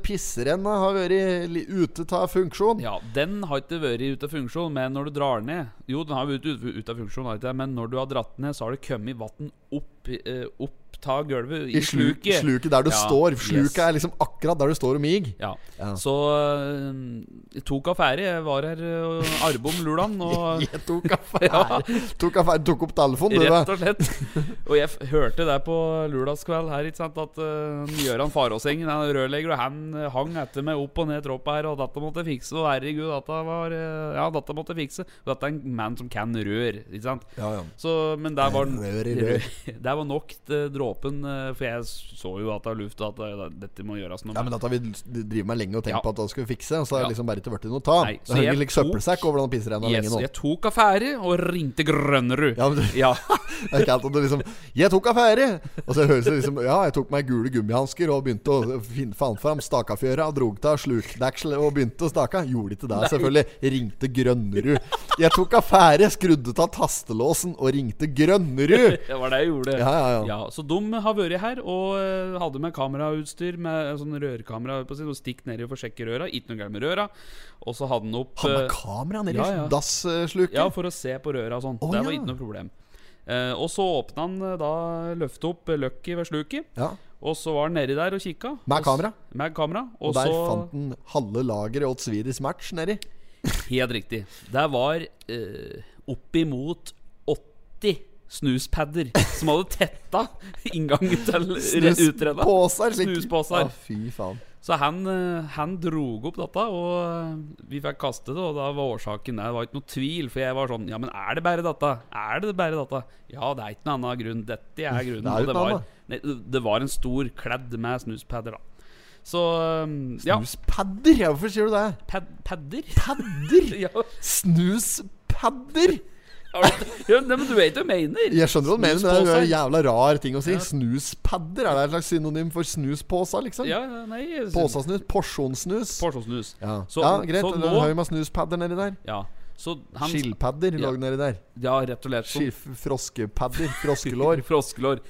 har vært ute av funksjon. ja, den har ikke vært ute av funksjon, men når du drar ned Jo, den har vært ute ut av funksjon, men når du har dratt ned, så har det kommet vann opp, opp ta gulvet i, I sluket. sluket der du Ja, står. yes. Sluket er liksom akkurat der du står og mig. Ja. Ja. Så jeg tok affære. Jeg var her øh, arbom lulaen, og (laughs) Jeg tok affære. (laughs) tok, affære tok opp telefonen, du. Rett og slett. Og jeg hørte der på lørdagskveld her, ikke sant, at uh, Gøran Faråsengen, han er rørlegger, og han eh, hang etter meg opp og ned troppa her, og dette måtte jeg fikse. Og herregud, dette var eh, Ja, dette måtte jeg fikse. Og dette er en mann som kan rør, ikke sant. Ja, ja. Så, men der var, Rør i (laughs) rør. der var nok til dråpen, eh, for jeg så jo at det var luft, og at eh, dette må gjøres noe Ja, men dette har vi driver med lenge og tenkt Ja. på at vi fikse. Og så har Ja. det liksom bare ikke blitt noe ta. Nei, Det så henger jeg litt tok- søppelsekk over den pissrenna Yes, lenge nå. jeg tok affære og ringte Grønnerud. Ja, men du- Ja. (laughs) Det er ikke alt at du liksom 'Jeg tok affære!' Og så høres det liksom Ja, jeg tok meg gule gummihansker og begynte å finne faen fram stakafjøra og drog av slukdeksel og begynte å stake. Gjorde ikke det, selvfølgelig. Ringte Grønnerud. Jeg tok affære, skrudde av tastelåsen og ringte Grønnerud. (laughs) Det var det jeg gjorde. Ja, ja, ja. så de har vært her og eh, hadde med kamerautstyr med sånn rørkamera på seg, og stikk nedi for å sjekke røra. Ikke noe galt med røra. Og så hadde han opp Han med eh, kamera nedi ja, ja. dasssluket. Ja, for å se på røra og sånn. Oh, det var ja. ikke noe problem. Eh, og så åpna han eh, da løftet opp Lucky ved sluket. Ja. Og så var han nedi der og kikka. Med Og kamera. Med kamera. Og Og der så fant han halve lageret Og Swedish Match nedi. Helt riktig. Det var eh, oppimot 80 snuspadder som hadde tetta inngangen til (laughs) re- utredet. Snuspåser. Snusposer. Å, fy faen. Så han, eh, han drog opp dette, og eh, vi fikk kaste det. Og da var årsaken Det var ikke noe tvil, for jeg var sånn Ja, men er det bare dette? Er det bare dette? Ja, det er ikke noen annen grunn. Dette er grunnen. Det er det, var, nei, det var en stor kledd med snuspadder, da. Så eh, ja. Snuspadder? Ja, hvorfor sier du det? Pad padder? Padder? (laughs) ja. Snuspadder? Ja, men du vet hva jeg mener. Jeg skjønner hva du mener, men det er jo en jævla rar ting å si. Snuspadder? Er det et slags synonym for snuspåser, liksom? Ja, ja, nei Påsasnus? Porsjonssnus? Porsjonssnus. Ja. Så- ja, greit. så nå- en haug med snuspadder nedi der. Ja. Skillpadder Ja. lå nedi der. Ja, rett og slett. Ski- Froskepadder. Froskelår. (laughs) Froskelår.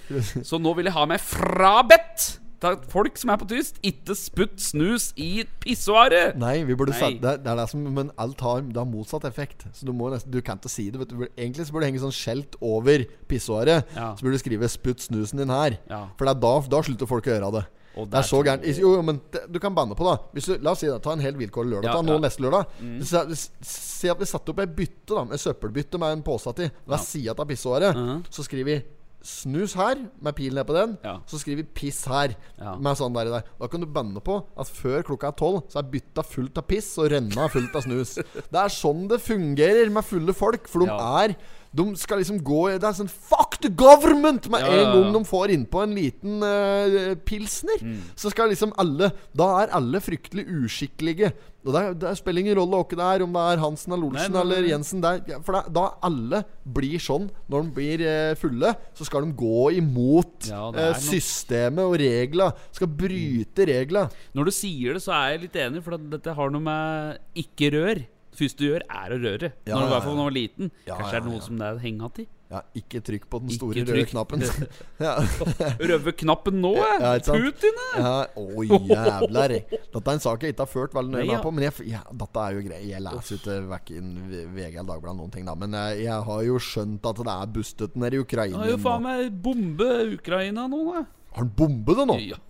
Så nå vil jeg ha meg frabedt at folk som er på tyst, ikke sputt snus i pissoaret. Nei, vi burde Nei. det, det er det som Men alt har, det har motsatt effekt. Så du må nesten Du kan ikke si det. Vet du. Egentlig så burde det henge sånn skjelt over pissoaret. Ja. Så burde du skrive 'Sputt snusen din her'. Ja. For det er da, da slutter folk å gjøre det. Det er så gærent. Jo, jo, men det, du kan banne på, da. Hvis du, la oss si det. Ta en helt vilkårlig lørdag. Ja, Ta nå ja. neste lørdag. Mm. Si, si at vi satte opp ei bytte, da. Et søppelbytte med en pose til oss Ja. side av pissoaret. Mhm. Så skriver vi snus her, med pil ned på den. Ja. Så skriver vi piss her, Ja. med sånn der, der. Da kan du banne på at før klokka er tolv, så er bytta fullt av piss, og renna fullt av snus. (laughs) Det er sånn det fungerer med fulle folk, for de Ja. er de skal liksom gå Det er sånn Fuck the government! Med Ja, en ja, en gang de får innpå en liten uh, pilsner, Mm. så skal liksom alle Da er alle fryktelig uskikkelige. Og det, det spiller ingen rolle hvem det er, om det er Hansen eller Olsen Nei, nei, nei. eller Jensen. Det er, for det, da alle blir sånn når de blir eh, fulle, så skal de gå imot Ja, eh, systemet og regla. Skal bryte regla. Når du sier det, så er jeg litt enig, for dette har noe med ikke rør. Det første du gjør, er å røre. Ja, når du var, når var liten. Kanskje er det noe som det er hengt i. Ja, ikke trykk på den store røde knappen. (laughs) (laughs) ja. (laughs) Røve knappen nå, Ja! Putin, ja! Å, jævler. Dette er en sak jeg ikke har ført veldig nøye med på. Men jeg, ja, dette er jo grei. Jeg leser ikke verken VG eller Dagbladet noen ting, da. Men jeg, jeg har jo skjønt at det er bustet nede i Ukraina. Har jo faen meg bombe Ukraina nå, da. Har han bombe det nå? Ja.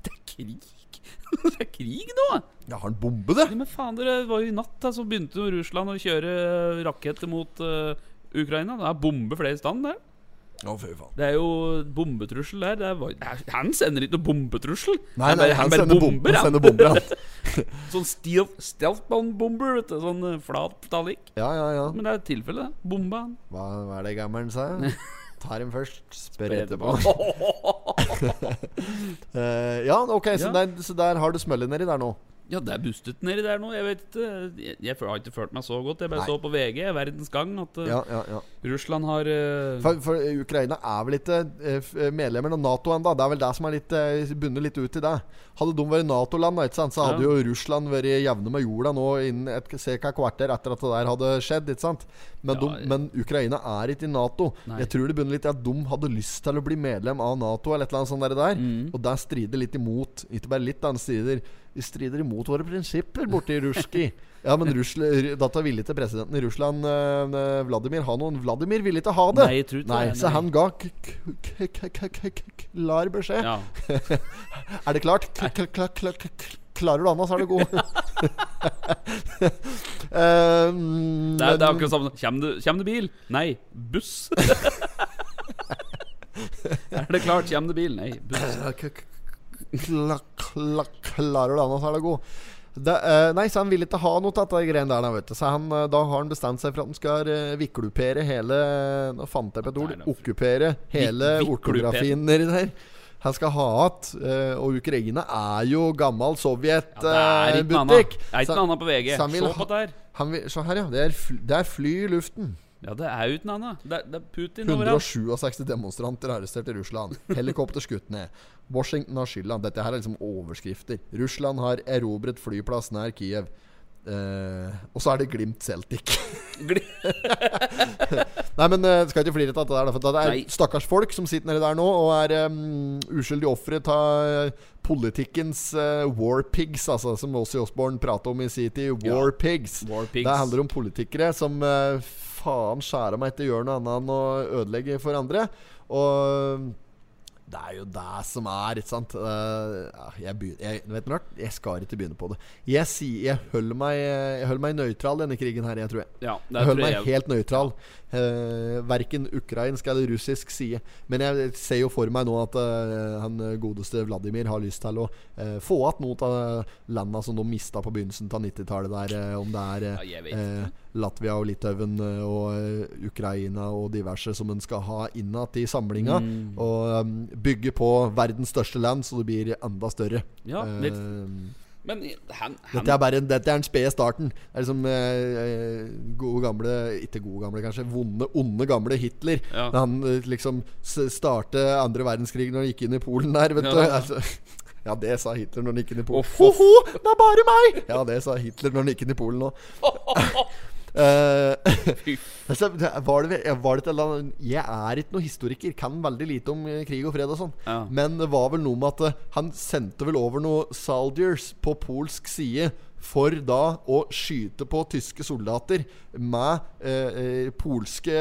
Det er krig. (laughs) Det er krig nå! Ja, har han bombe, det? Ja, men faen, det var jo i natt da, så begynte jo Russland å kjøre raketter mot uh, Ukraina. Det er bombe flere der. Å, fy faen. Det er jo bombetrussel der. Det er, var- han sender ikke noe bombetrussel. Nei, nei, bare- han, han bomber. Han sender bomber, han. (laughs) Sånn stealth, vet du. Sånn eh, flat talik. Ja, ja, ja. Men det er tilfellet, det. Bomba han. Hva, hva er det gammelen sa? (laughs) Tar dem først, spør etterpå. uh, (laughs) ja, ok, så, Ja. Der, så der har du smøllet nedi der nå. Ja, det er bustet nedi der nå. Jeg vet ikke. Jeg, jeg har ikke følt meg så godt. Jeg bare Nei. så på VG, Verdens Gang, at eh, Ja, ja, ja. Russland har uh... For, for Ukraina er vel ikke eh, medlemmer av Nato ennå. Det er vel det som er litt eh, bundet litt ut i det. Hadde de vært Nato-land, så hadde jo Russland vært jevne med jorda nå innen et ca. kvarter etter at det der hadde skjedd. Ikke sant? Men, de, men Ukraina er ikke i Nato. Nei. Jeg tror det bunner litt i at de hadde lyst til å bli medlem av Nato, eller et eller annet sånt der. Mm. Og det strider litt imot Ikke bare litt, da, det strider, det strider imot våre prinsipper borti Ruski. Ja, men Russland, dette villig til presidenten i Russland, eh, Vladimir, ha noen. Vladimir ville ikke ha det. Nei, jeg tror ikke Nei, det, så han ga k- k- k- k- k- k- klar beskjed. Ja. Er det klart? K k k k k klarer du Anna, så er du god. Eh, mm, Det er, det er akkurat samme. Kjem det, kjem det bil? Nei. Buss? er det klart? Kjem det bil? Nei. Buss. Kla- kla- Klarer du så er det god. Det, uh, nei, så han ville ikke ha noe av de greiene der. Vet du. Så han, eh, da har han bestemt seg for at han skal uh, viklupere hele Nå fant jeg på et ord. Okkupere hele ortografien nedi der. Han skal ha igjen. Uh, og Ukraina er jo gammel Sovjetbutikk. Sovjet-butikk. Det er ikke noe annet på VG. så vil på der. Han vil, så her, ja. Det er, fly, det er fly i luften. Ja, det er uten annet. Det er, det er Putin overalt. 167 demonstranter arrestert i Russland. (laughs) Helikopter skutt ned. Washington har skylda. Dette her er liksom overskrifter. Russland har erobret flyplass nær Kiev. Uh, og så er det Glimt Celtic. (laughs) (laughs) Nei, men uh, skal ikke flire av det der. For det er Nei. stakkars folk som sitter nedi der nå og er um, uskyldige ofre av politikkens uh, war pigs, altså, som Åssi Osborne prata om i sin tid. War pigs. War pigs. Det handler om politikere som eh, faen skjære meg ikke gjør noe annet enn å ødelegge for andre. Og det er jo det som er, ikke sant. Eh, jeg, begynner, jeg, vet du jeg skal ikke begynne på det. Jeg, sier- jeg holder meg, jeg holder meg nøytral denne krigen her, jeg tror jeg. Ja, det Jeg holder meg helt nøytral. Uh, verken ukrainsk eller russisk side. Men jeg ser jo for meg nå at uh, han godeste Vladimir har lyst til å uh, få igjen noen av landene som de mista på begynnelsen av 90-tallet. Der, eh, om det er Latvia og Litauen eh, og eh, Ukraina og diverse som en skal ha innad i samlinga. Mm. Og um, bygge på verdens største land, så det blir enda større. Ja, Eh, litt. Men han, han dette er bare en, dette er den spede starten. Det er liksom eh, gode gamle Ikke gode gamle, kanskje. Vonde, onde gamle Hitler. Ja. Han liksom Startet starte andre verdenskrig når han gikk inn i Polen der, vet Ja. du. Altså, (laughs) ja, det sa Hitler når han gikk inn i Polen. Ho-ho, det er bare meg! Ja, det sa Hitler når han gikk inn i Polen òg. (laughs) (laughs) Fy (laughs) Altså, var det, var det eller annet Jeg er ikke noen historiker, kan veldig lite om eh, krig og fred og sånn. Ja. Men det var vel noe med at eh, han sendte vel over noen soldiers på polsk side for da å skyte på tyske soldater med eh, eh, polske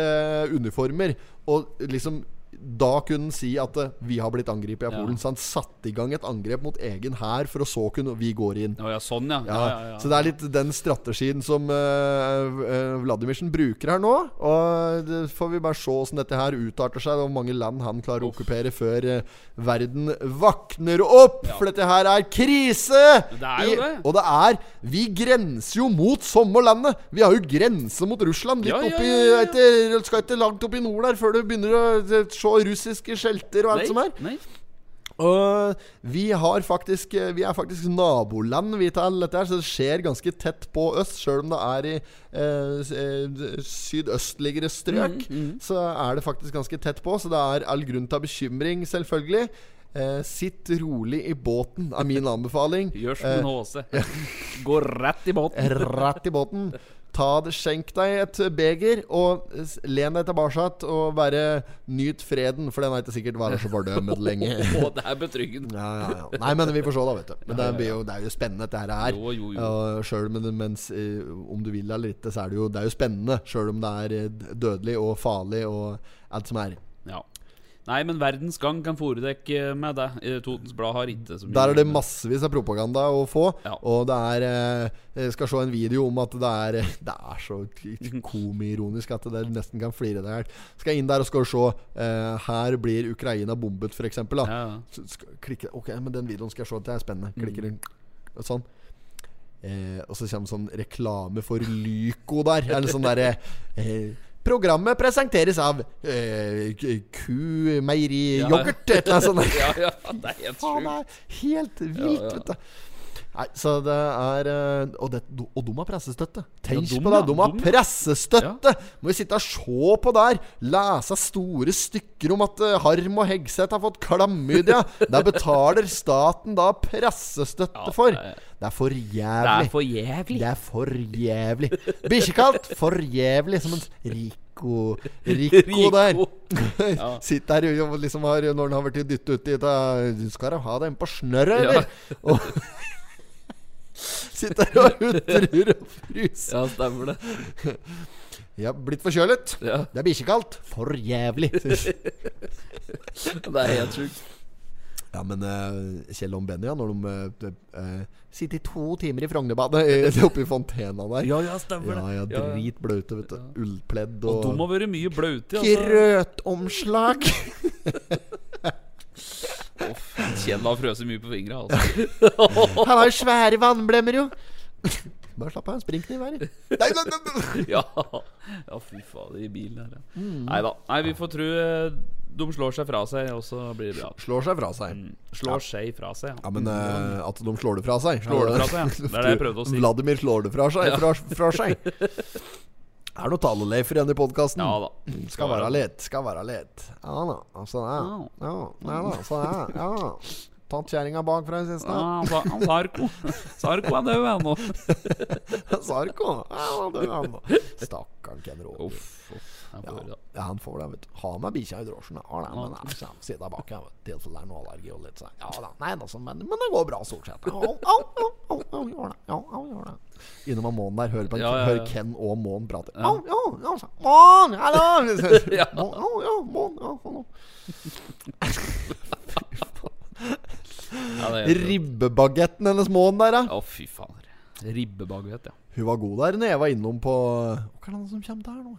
uniformer. Og liksom da kunne han si at eh, vi har blitt angrepet av Ja. Polen. Så han satte i gang et angrep mot egen hær for å så kunne vi går inn. Å ja, sånn, ja. Ja, Ja, ja, ja. Så det er litt den strategien som uh, Vladimirsen bruker her nå. Og det får vi bare se åssen dette her utarter seg, hvor mange land han klarer å okkupere før uh, verden våkner opp! Ja. For dette her er krise! Det er jo I- det. Og det er Vi grenser jo mot sommerlandet! Vi har jo grense mot Russland. Litt Ja, ja, oppi ja, ja. etter, Skal ikke langt i nord der før du begynner å eh, se russiske skjelter og alt som er. Nei, nei. Og vi har faktisk Vi er faktisk naboland vi til dette her, så det skjer ganske tett på øst. Sjøl om det er i eh, sydøstligere strøk, sydøstligere strøk, så er det faktisk ganske tett på. Så det er all grunn til bekymring, selvfølgelig. Eh, sitt rolig i båten, er min (laughs) anbefaling. Gjør som en HC. Gå rett i båten. Rett i båten. (laughs) Ta det, Skjenk deg et beger, og len deg tilbake og bare nyt freden, for den har ikke sikkert vært så fordømt lenge. (laughs) oh, det er betryggende. Ja, ja, ja. Nei, men vi får se, da, vet du. Men det, blir jo, det er jo spennende, dette her er. Jo, jo, jo. Og selv med mens eh, om du vil eller ikke, så er det jo, det er jo spennende. Sjøl om det er eh, dødelig og farlig og alt som er. Nei, men Verdens Gang kan foredekke med det. Eh, Totens Blad har ikke så mye Der er det massevis av propaganda å få. Ja. Og det er eh, Jeg skal se en video om at det er Det er så (laughs) komiironisk at det nesten kan flire deg i hjel. Skal inn der og skal se eh, Her blir Ukraina bombet, f.eks. Ja, Ok, men den videoen skal jeg se. Det er spennende. Klikker den Sånn. eh, Og så kommer sånn reklame for Lyco der. Eller sånn derre eh, (laughs) Programmet presenteres av eh, kumeieriyoghurt, ku-meieriyoghurt. Et eller annet sånt. (laughs) Ja, ja, det er helt sjukt. Faen, det er helt vilt, Ja, ja. vet du. Nei, så det er eh, Og, det, og de har pressestøtte. Tenk Ja, på det! ja, De har pressestøtte! Må vi sitte og se på der. Lese store stykker om at eh, Harm og Hegseth har fått klamydia. (laughs) Der betaler staten da pressestøtte Ja, for. det er- for jævlig. Det er for jævlig. Det er for jævlig. Bikkjekalt for jævlig. Som en Rico Rico (laughs) der. (laughs) Ja. Sitter her og liksom har Når han har blitt dyttet uti Du skal da ha den på snørret, eller? Og Sitter her og hutrer og fryser. Ja, stemmer det. Jeg har blitt forkjølet. Ja, Det er bikkjekaldt. For jævlig. (laughs) det er helt sjukt. Ja, men uh, Kjell og Benny, ja, når de uh, uh, sitter i to timer i Frognerbadet (laughs) oppe i fontena der Ja, ja, stemmer det. ja, Ja, ja. dritblaute, vet du. Ullpledd Og og, de har vært mye blaute, altså. Grøtomslag. (laughs) Kjell har frøst mye på fingra, altså. (laughs) Han har jo svære vannblemmer, jo. Bare slapp av, en ned i været. Nei, nei, nei. Ja, ja fy faen, i bilen der, ja. Mm. Nei da. Nei, vi får tro eh, de slår seg fra seg, og så blir det bra. Slår seg fra seg. Mm. Slår seg fra seg, Ja, men uh, at de slår det fra seg. Slår det fra seg, ja. (laughs) Det er det jeg prøvde å si. Vladimir slår det fra seg. Fra, fra seg. (laughs) Det er noe taleleifer igjen i podkasten. Ja da. Skal være litt, skal være litt. Ja da. Altså, ja. ja. ja, da, så ja. ja. Tatt kjerringa bakfra i siste. Ja, Sarko. Sarko er død ennå. (laughs) Sarko. Ja, det er han da. Stakkaren Ken Roger. Ja, ja, han får det, vet du. Ha med bikkja i drosjen. da. Har det, men skal sitte bak her, tilfelle det er noe allergi og litt sånn. Ja da. Nei da, men, men det går bra stort sett. Au, au, au, au, au, ja, det. Ja, au, gjør det. Innom Månen der. Hører, på, Ja, ja, hører Ken og Månen prate. Ja. Ja, ja, så- Månen, hallo! (laughs) Ja. Ja, Månen, ja, hallo. Ja, Ribbebagetten hennes Månen der, ja. Å, fy faen. Ribbebagett, ja. Hun var god der når jeg var innom på Hva er det som kommer der nå?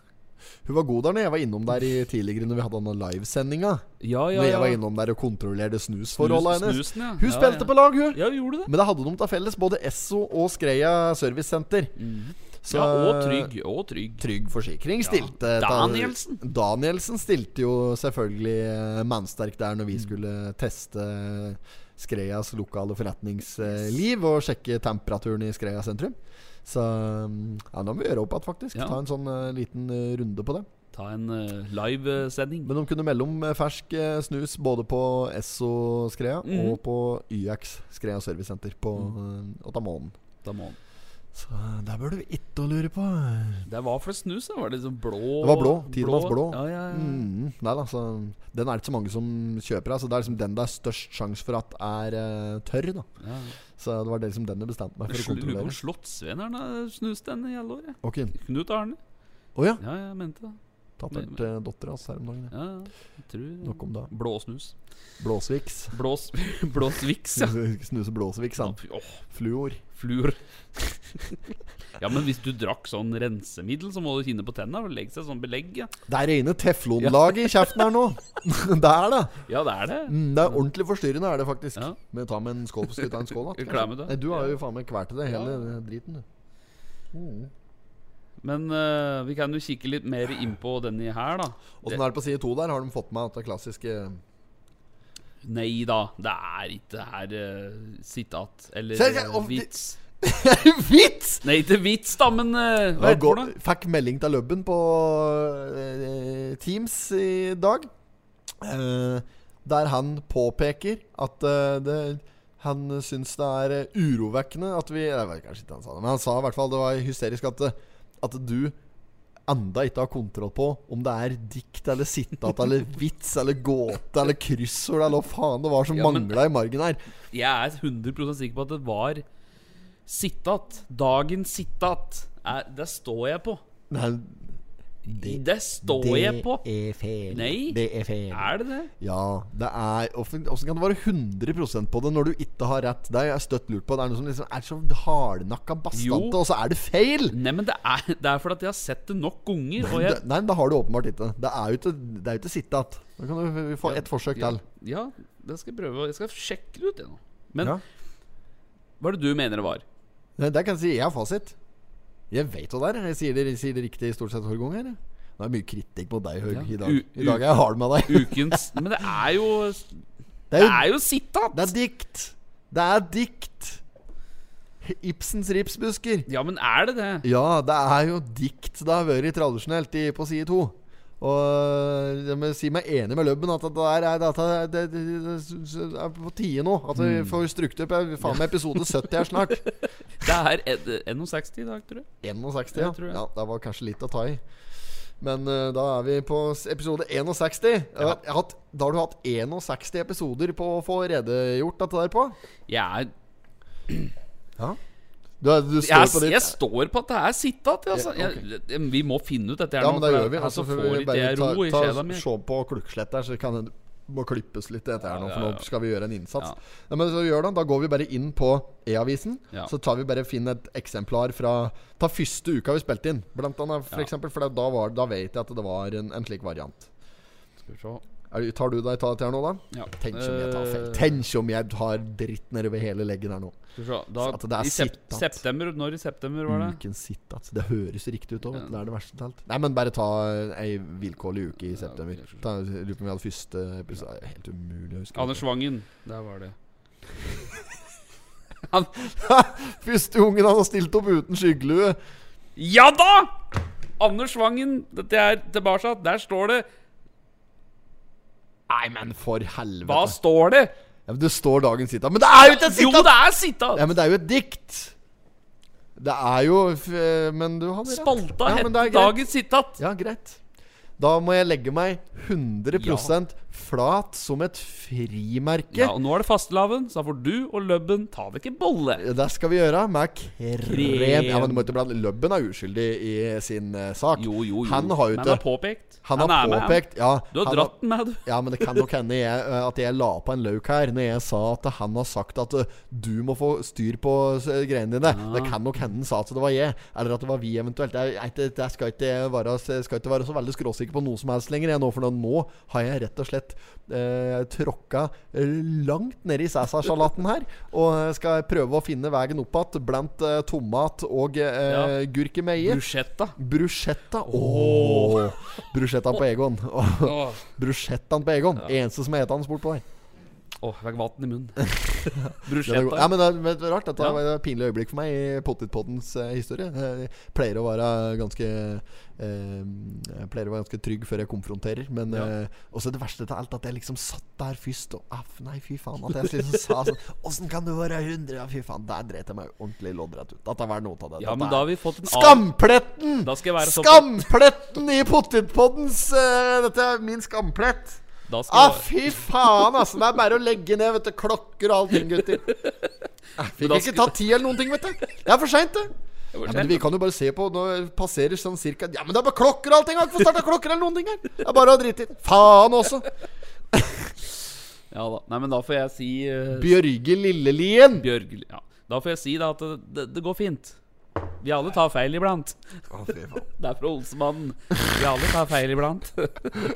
Hun var god der når jeg var innom der i tidligere Når vi hadde denne livesendinga. Ja, ja, Når jeg var innom der og kontrollerte snusforholdet hennes. Snusen, ja. Hun spilte på lag, hun. Ja, gjorde det. Men det hadde de til felles, både Esso og Skreia Servicesenter. Så- Ja, og Trygg. Og Trygg. Trygg Forsikring stilte Ja, Danielsen. Danielsen stilte jo selvfølgelig eh, mannsterk der når vi Mm. skulle teste Skreias lokale forretningsliv og sjekke temperaturen i Skreia sentrum. Så mm, ja, da må vi gjøre opp igjen, faktisk. Ja. Ta en sånn uh, liten uh, runde på det. Ta en uh, livesending. Men de kunne melde om fersk snus både på Esso Skreia mm. og på YX Skreia Servicesenter på Mm. Otamon. Så der bør du ikke lure på. Det var for snus, da. Var det liksom blå Det var blå. Tidemanns blå. Ja, ja, ja. Mm, nei da, så Den er det ikke så mange som kjøper Altså, Så det er liksom den det er størst sjanse for at er uh, tørr. da ja. Så det var det liksom den jeg bestemte meg for å Lurer på om kontrollere. Slottsveneren har snust den i alle år. jeg. Ok, Knut Arne. Oh, ja. Ja, jeg mente det. Tappert til dattera hans her om dagen. ja. Jeg tror Nok om det. Blåsnus. Blåsviks. Blås, (laughs) blåsviks, ja. Snuse blåsviks, han. Ja, oh. Fluor. fluor. ja, men hvis du drakk sånn rensemiddel, så må du kinne på tenna. og Legge seg sånn belegg. Ja, Det er rene teflonlaget i kjeften her nå. (laughs) det er det. ja det er det. Mm, det er ordentlig forstyrrende, er det faktisk. Ja. Men ta med en skål. Skal vi ta en skål, da? Nei, du har jo faen meg kvalt det hele Ja. driten, du. Men uh, vi kan jo kikke litt mer inn på denne her, da. Åssen er det på side to der? Har de fått med at det klassiske Nei da, det er ikke her uh, sitat eller Se, se, eh, vits. (laughs) Vits! Nei, ikke vits, da, men uh, hva heter det fikk melding til Løbben på Teams i dag. der han påpeker at det, han syns det er urovekkende at vi Jeg vet kanskje ikke han sa det, men han sa i hvert fall det var hysterisk at, at du enda ikke har kontroll på om det er dikt eller sitat eller vits eller gåte eller kryssord eller hva faen det var som Ja, mangla i margen her. Jeg er 100% sikker på at det var sitat. Dagens sitat. Er, det står jeg på. Nei, Det, står jeg på. er feil. Nei. Det er feil. Er det det? Ja, det er Åssen kan det være 100% på det når du ikke har rett? Det er jeg støtt lurt på. Det er noe som liksom er så hardnakka bastante, og så er det feil! Nei, men det er, det er fordi at jeg har sett det nok ganger. Og jeg, Det, nei, men det har du åpenbart ikke. Det er jo ikke, det er jo ikke sitat. Da kan du få ett forsøk ja, til. ja, det skal jeg prøve. Jeg skal sjekke det ut, jeg nå. Men Ja. hva er det du mener det var? Det, det kan jeg si jeg har fasit. Jeg vet hva det er. Jeg sier det, sier det riktig stort sett hver gang. her. Det er mye kritikk mot deg, Høg, Ja. i dag. U- I dag er jeg hard med deg. Ukens Men det er jo Det Det er jo, er jo sitat! det er dikt. Det er dikt. Ibsens ripsbusker. Ja, men er det det? Ja, det er jo dikt det har vært tradisjonelt i, på side to. Og jeg må si meg enig med Løbben at det er, det, det, det, er på tide nå. At vi får struktur på faen meg episode 70 her snart. (laughs) Det er en- 61 i dag, tror jeg. 61, ja. Jeg jeg. ja. Det var kanskje litt å ta i. Men uh, da er vi på episode 61. Jeg har, hatt, da har du hatt 61 episoder på å få redegjort dette der på? Jeg, er, Du, du står jeg, jeg står på at det er sitat. Altså. Ja, okay. vi må finne ut dette Ja, men det gjør vi. Altså, Altså, vi bare ta, ro i ta, sjela. Se på klukkslett der, så kan det må klippes litt dette her nå, for nå skal vi gjøre en innsats. Ja. Men så gjør det, Da går vi bare inn på E-avisen. Så tar vi bare finn et eksemplar fra Ta første uka vi spilte inn, blant annet. For eksempel, for da, var, da vet jeg at det var en, en slik variant. Skal vi se. Er, tar du deg dette her nå, da? Ja. Tenk om jeg tar feil. Eh, Tenk om jeg har dritt nede ved hele leggen her nå. Da, I sep september Når i september var det? Uken sitt, altså. Det høres riktig ut òg. Ja. Det er det verste til alt. Nei, men bare ta ei vilkårlig uke i september. lurer på om vi hadde første episode er Helt umulig å huske. Anders Wangen. Der var det. (laughs) (laughs) Første ungen han har stilt opp uten skyggelue. Ja da! Anders Wangen. Dette er tilbake. Der står det Nei, men for helvete. Hva står det? Ja, men det står dagens sitat. Men det er jo ikke et Jo, det er sitat! Ja, men det er jo et dikt. Det er jo f- Men du hadde rett. Spalta Ja, het dagens sitat. Ja, greit. Da må jeg legge meg 100 flat som et frimerke. Ja, og Nå er det fastelavn, så da får du og Løbben ta dere en bolle. Det skal vi gjøre med krem. Krem. Ja, men du må ikke blande Løbben er uskyldig i sin uh, sak. Jo, jo, jo. Han har jo ikke han har påpekt. Han har han. påpekt ja, Du har dratt den med, du. Ja, men det kan nok hende jeg, uh, at jeg la på en lauk her Når jeg sa at han har sagt at uh, du må få styr på greiene dine. Det kan nok hende han sa at det var jeg, eller at det var vi eventuelt. Jeg, jeg, jeg, skal, ikke være, skal ikke være så veldig skråsikker på noe som helst lenger, jeg nå, for nå har jeg rett og slett eh, tråkka eh, langt nedi Cæsar-salaten her. Og skal prøve å finne veien opp igjen blant eh, tomat og eh, Ja. gurkemeie. Bruschetta. Bruschetta. Oh. Bruschetta på Egon. Åh, (laughs) Bruschettaen på Egon. Eneste som heter han spurt på her. Åh, jeg fikk vann i munnen. (laughs) Bruschetta. ja, men det er det du, rart. Dette var et pinlig øyeblikk for meg i Pottitpoddens eh, historie. Jeg pleier å være ganske eh, Jeg pleier å være ganske trygg før jeg konfronterer. Men Ja. eh, også det verste til alt, at jeg liksom satt der først og ah, Nei, fy faen. At jeg liksom sa sånn Åssen kan du være 100? Ja, fy faen. Der dreit jeg meg ordentlig loddrett ut. At det var noe av det. Ja, Dette men er- da har vi fått en av... Skampletten! Da skal jeg være såpass Skampletten i Pottitpoddens uh, Dette er min skamplett. Da skal Ah, fy faen, altså. Det er bare å legge ned vet du, klokker og allting, gutter. Jeg fikk ikke ta tid eller noen ting, vet du. Det er for seint, det. Ja, men. Vi kan jo bare se på Nå passerer sånn cirka Ja, men det er bare klokker og allting! Jeg har ikke fått starta klokker eller noen ting her. Det er bare å drite i. Faen også. Ja da. Nei, men da får jeg si uh, Bjørge Lillelien. Bjørge, Ja. Da får jeg si da at det, det, det går fint. Vi alle tar feil iblant. Å, fy faen. (laughs) Det er fra Olsemannen. Vi alle tar feil iblant.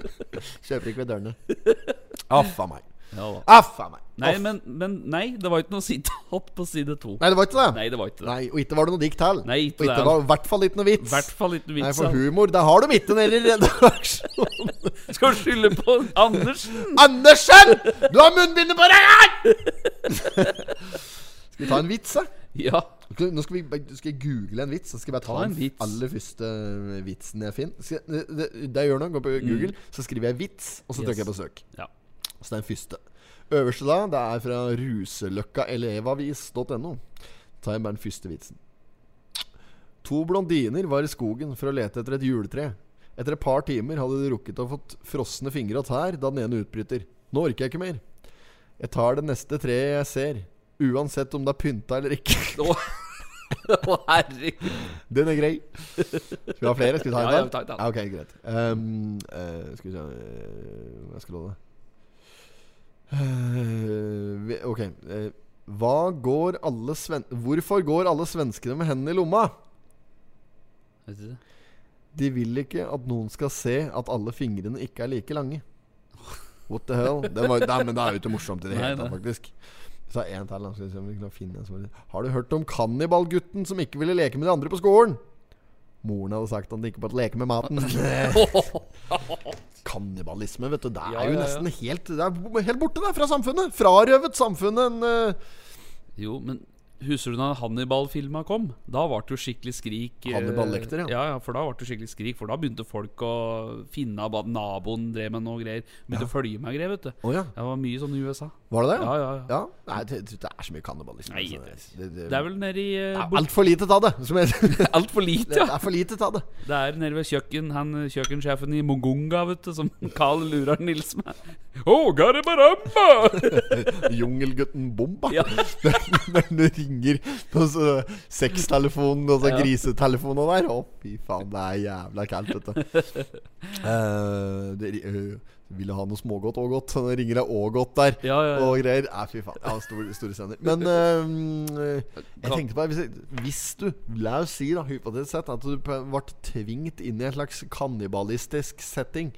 (laughs) Kjøper ikke ved dørene. (laughs) Aff a meg. Ja da. Aff a meg. Nei, Aff. men, men nei, det var ikke noe sitat på side to. Nei, det var ikke det. Nei, det var ikke det. Nei, Og ikke var det noe dikt til. Nei, og ikke ikke det. var i hvert fall ikke noe vits. hvert fall ikke noe Nei, for humor, det har de ikke nede i redaksjonen. Skal du skylde på Andersen? Andersen! Du har munnbindet på deg skal vi ta en vits, da? Ja. Nå skal, vi, skal jeg google en vits. Så skal jeg bare ta, Ta en den aller første vitsen jeg finner. Skal, det, det, det jeg gjør nå, går på Google, så skriver jeg 'vits', og så Mm. Yes. trykker jeg på søk. Ja. Så det er den første. Øverste da, det er fra ruseløkkaelevavis.no. tar jeg bare den første vitsen. To blondiner var i skogen for å lete etter et juletre. Etter et par timer hadde de rukket å fått frosne fingre og tær da den ene utbryter. Nå orker jeg ikke mer. Jeg tar det neste treet jeg ser, uansett om det er pynta eller ikke. Å, (laughs) herregud. Den er grei. Skal vi ha flere? Skal vi ta en Ja, ja, vi ta en til. Ok, greit. Um, eh, skal vi se eh, Hva skal jeg love? Eh, vi- ok. eh, hva går alle sven Hvorfor går alle svenskene med hendene i lomma? Vet du det? De vil ikke at noen skal se at alle fingrene ikke er like lange. (laughs) What the hell? Det, var, nei, men det er jo ikke morsomt i det Nei, hele tatt, nei. Er en til. Skal vi se om vi kan finne en som er- Har du hørt om kannibalgutten som ikke ville leke med de andre på skolen? Moren hadde sagt at han ikke måtte leke med maten. (laughs) Kannibalisme, vet du. Det er Ja, jo ja, ja. nesten helt Det er helt borte der fra samfunnet. Frarøvet samfunnet en uh... Jo, men Husker du da Hannibal-filma kom? Da ble det jo skikkelig skrik. eh, Hannibal Lecter, ja. ja. Ja, for da ble det skikkelig skrik For da begynte folk å finne at naboen drev med noe greier. Begynte å følge med greier, vet du. Oh, ja. Det var mye sånn i USA. Var det det? Ja, ja, ja. Ja? Nei, det, det er så mye kannibalisme. Nei, altså. det, det, Det er vel nede i det uh, er altfor lite av det. Som (laughs) det Altfor lite, ja. er for lite av det. Det er nede ved kjøkken Han eh, kjøkkensjefen i Mongunga, vet du, som (laughs) Carl lurer Nils med. Oh! Jungelgutten Bomba. Ja. (laughs) Når du ringer på sextelefonen og så Ja. grisetelefonen der. Å, fy faen, det er jævla kaldt, vet du. Uh, det, uh, vil ha noe smågodt og godt. Nå ringer jeg og godt der. Ja, ja, ja. Og greier. Ja, fy faen. Ja, store, store scener. Men (laughs) eh, jeg tenkte på hvis, jeg- hvis du, la oss si da, hypotetisk sett, at du ble tvingt inn i en slags kannibalistisk setting.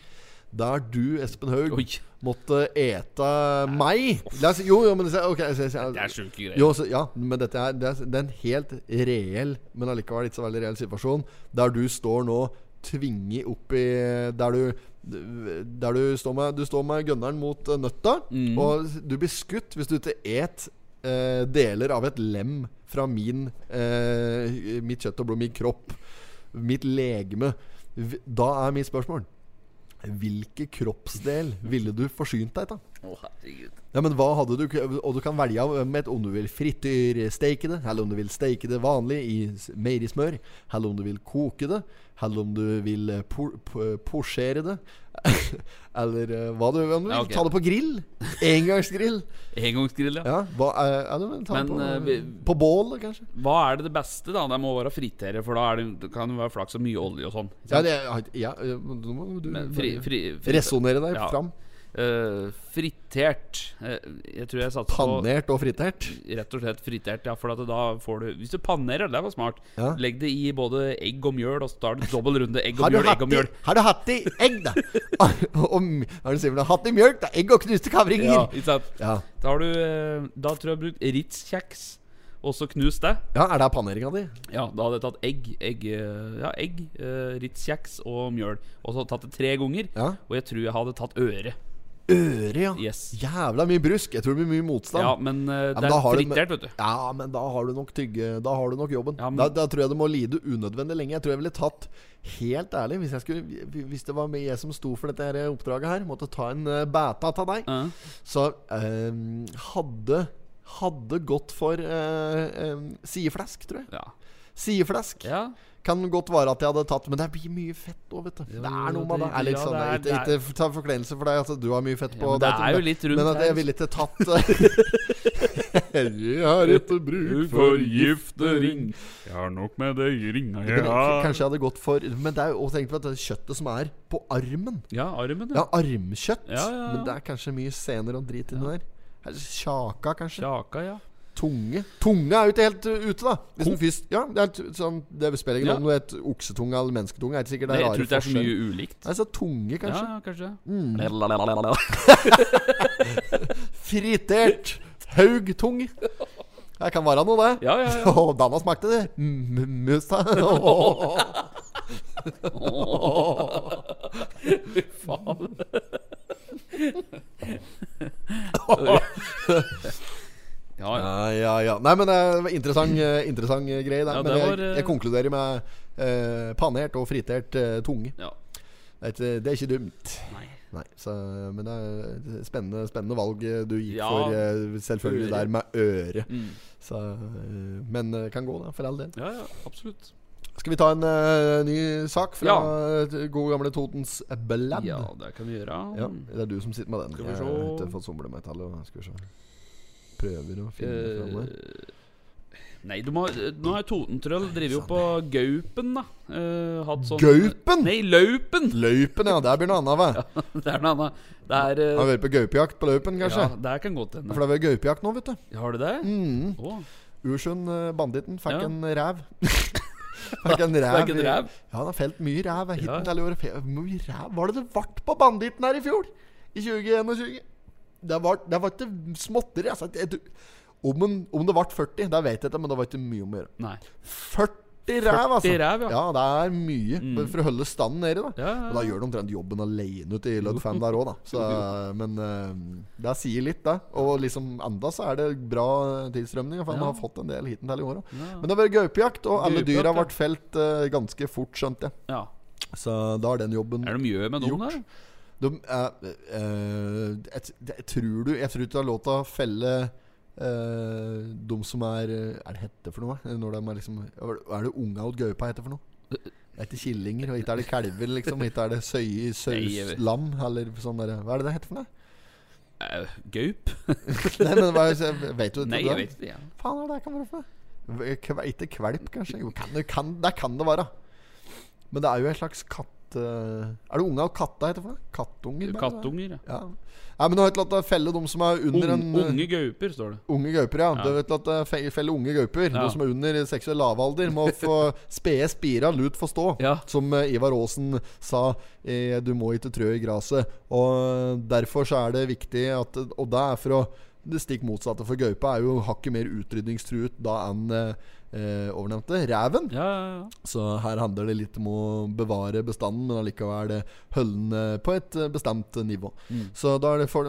Der du, Espen Haug, Oi. måtte ete meg. Oss, jo, jo, men det, ok, jeg, jeg, Det er sjuke greier. jo, så, ja, men dette er, det er, det er en helt reell, men allikevel ikke så veldig reell situasjon, der du står nå tvinget opp i Der du Der du står med, du står med gunneren mot eh, nøtta, Mm. og du blir skutt hvis du ikke et eh, deler av et lem fra min eh, mitt kjøtt og blod, min kropp, mitt legeme. Da er mitt spørsmål Hvilken kroppsdel ville du forsynt deg av? Herregud. Ja, men hva hadde du Og du kan velge med et, om du vil frityrsteike det, eller om du vil steike det vanlig i meierismør, eller om du vil koke det, eller om du vil eh, posjere det, (laughs) eller eh, hva du, om du vil Ja, okay. ta det på grill. Engangsgrill. (laughs) Engangsgrill, ja. Ja, hva, er, er ta Men, på, eh, vi- på bål, kanskje? Hva er det det beste, da? Det må være fritere, for da det, kan det være flaks og mye olje og sånn. Ja, det, ja, eh, nå må du fri, fri, fri, resonnere deg fram. Eh, fritert. Eh, jeg tror jeg satser på Pannert og fritert. Rett og slett fritert, ja. For at da får du Hvis du pannerer, det var smart. Ja. Legg det i både egg og mjøl, og så tar du dobbel runde egg og mjøl, egg og mjøl. har du hatt i egg, da? og, (laughs) har du hatt i mjølk, da? Egg og knuste kavringer. Ja, ikke sant? Ja. Da har du eh, Da tror jeg jeg har brukt Ritz-kjeks, og så knust det. ja, er det paneringa di? Ja, da hadde jeg tatt egg, egg eh, Ja, egg, Ritz-kjeks og mjøl. Og så tatt det tre ganger. Ja. Og jeg tror jeg hadde tatt øre. Øre, ja. Yes. Jævla mye brusk. Jeg tror det blir mye motstand. Ja, men eh, Ja, men det da er frittert, vet du. Ja, men da har du nok tygge Da har du nok jobben. Ja, men- da, da tror jeg du må lide unødvendig lenge. Jeg tror jeg ville tatt Helt ærlig, hvis, skulle, hvis det var meg jeg som sto for dette her oppdraget her, måtte ta en uh, bæta av deg, uh. så eh, hadde Hadde gått for uh, sideflesk, tror jeg. Ja. Sideflesk. ja. Kan godt være at jeg hadde tatt Men det blir mye fett òg, vet du. Jo, det er noe med det- det. Ja, sånn, det er- ikke, ikke ta forkleinelse for deg at du har mye fett Ja, på men det er jo litt rundt Men at jeg ville ikke tatt eh, (laughs) Jeg har ikke bruk for giftering. Jeg har nok med det i ringa jeg k- Kanskje jeg hadde gått for Men det er jo tenkt på at det kjøttet som er på armen. Ja, armen, Ja, armkjøtt. Ja, ja, ja. Men det er kanskje mye senere og drit inni der. Her- Kjaka, kanskje. Kjaka, ja. Tunge. Tunge er jo ikke helt uh, ute, da. Hvis den først, ja, det, er sånn, det spiller ingen Ja. rolle om det er oksetunge eller mennesketunge. Er sikkert det er jeg tror ikke det er så mye ulikt. Nei, så tunge, kanskje. Ja, kanskje. kanskje (laughs) Fritert haugtung. Det kan være noe, det. Ja, ja, ja. Å, Danna smakte det. M- Musta. (laughs) Fy faen. (laughs) ja, ja. Ja. Nei, men det var interessant, eh, interessant eh, greie der. Men det jeg, var, eh, jeg konkluderer med eh, panert og fritert eh, tunge. Det er, ikke, det er ikke dumt. Nei. Nei, så, men det er spennende, spennende valg eh, du gikk for. eh, Selvfølgelig der med øre. Mm. Så, eh, men kan gå, da, for all del. Ja, ja, absolutt. Skal vi ta en uh, ny sak fra Ja. eh, gode gamle Totens Blad? Ja, det kan vi gjøre. Ja, det er du som sitter med den. Skal vi Jeg se. har ikke fått somle meg til. og Skal vi se. Prøver å finne fram der. Eh, Nei, du må, nå har Totentrøll drevet jo på Gaupen, da. Uh, hatt sånn Gaupen? Nei, Laupen! Løypen, ja. Der blir noe annet, hva? (laughs) det er noe annet. Det er uh, Har vært på gaupejakt på løypen, kanskje? Ja, det kan godt hende. For det er vel gaupejakt nå, vet du. Har du det? Mm. Oh. Ursund, banditten, fikk Ja. en ræv. (laughs) fikk en (laughs) ræv. Ja, han har felt mye ræv. Hitten Ja. Hvor mye ræv var det det ble på banditten her i fjor? I 2021? Det var, det var ikke småtteri. Altså, Om, en, om det ble 40, det vet jeg ikke, men det var ikke mye om å gjøre. Nei. 40 ræv, altså! 40 ræv, ja. ja, det er mye Mm. for å holde standen nede. da Ja, ja, Og da gjør de omtrent jobben alene ute i Ludfam der òg, da. Så, (laughs) men uh, det sier litt, det. Og liksom enda så er det bra tilstrømning, for han har fått en del hittil i år òg. Men det har vært gaupejakt, og alle dyra ble felt uh, ganske fort, skjønte jeg. ja. Så da er den jobben gjort. Er det mye med dem Gjort. der? De, uh, uh, jeg, jeg tror du Jeg tror du har lov til å felle uh, de som er eh, Er det hette for noe? Når de er liksom Er det unga og gaupa heter for noe? Det ikke killinger, og ikke er det kalver, liksom. Ikke er det søy, Nei, jeg eller sånn der. Hva er det det heter for noe? Uh, Gaup? (laughs) Nei, men hva, vet du Nei, jeg vet ikke. Ja. Faen er det kan være for noe? Kve- Ikke kvalp, kanskje? Jo, kan, det- kan, det kan det være. Men det er jo en slags katt... eh, Er det unge og katta heter det? Kattunger? bare? Kattunger, ja. Ja. Nei, men du latt deg felle de som er under Ung, en eh, unge gauper, står det. Unge gauper, ja. Ja. Du vet at fe- felle unge gauper. Ja. De som er under seksuell lavalder, må få (laughs) spede spira lut få stå. Ja. Som eh, Ivar Aasen sa, eh, du må ikke trø i gresset. Og derfor så er det viktig at Og det er for å Det stikk motsatte, for gaupa er jo hakket mer utrydningstruet da enn eh, eh, overnevnte reven. Ja, ja, ja. Så her handler det litt om å bevare bestanden, men allikevel det holde den på et eh, bestemt nivå. Mm. Så da er det for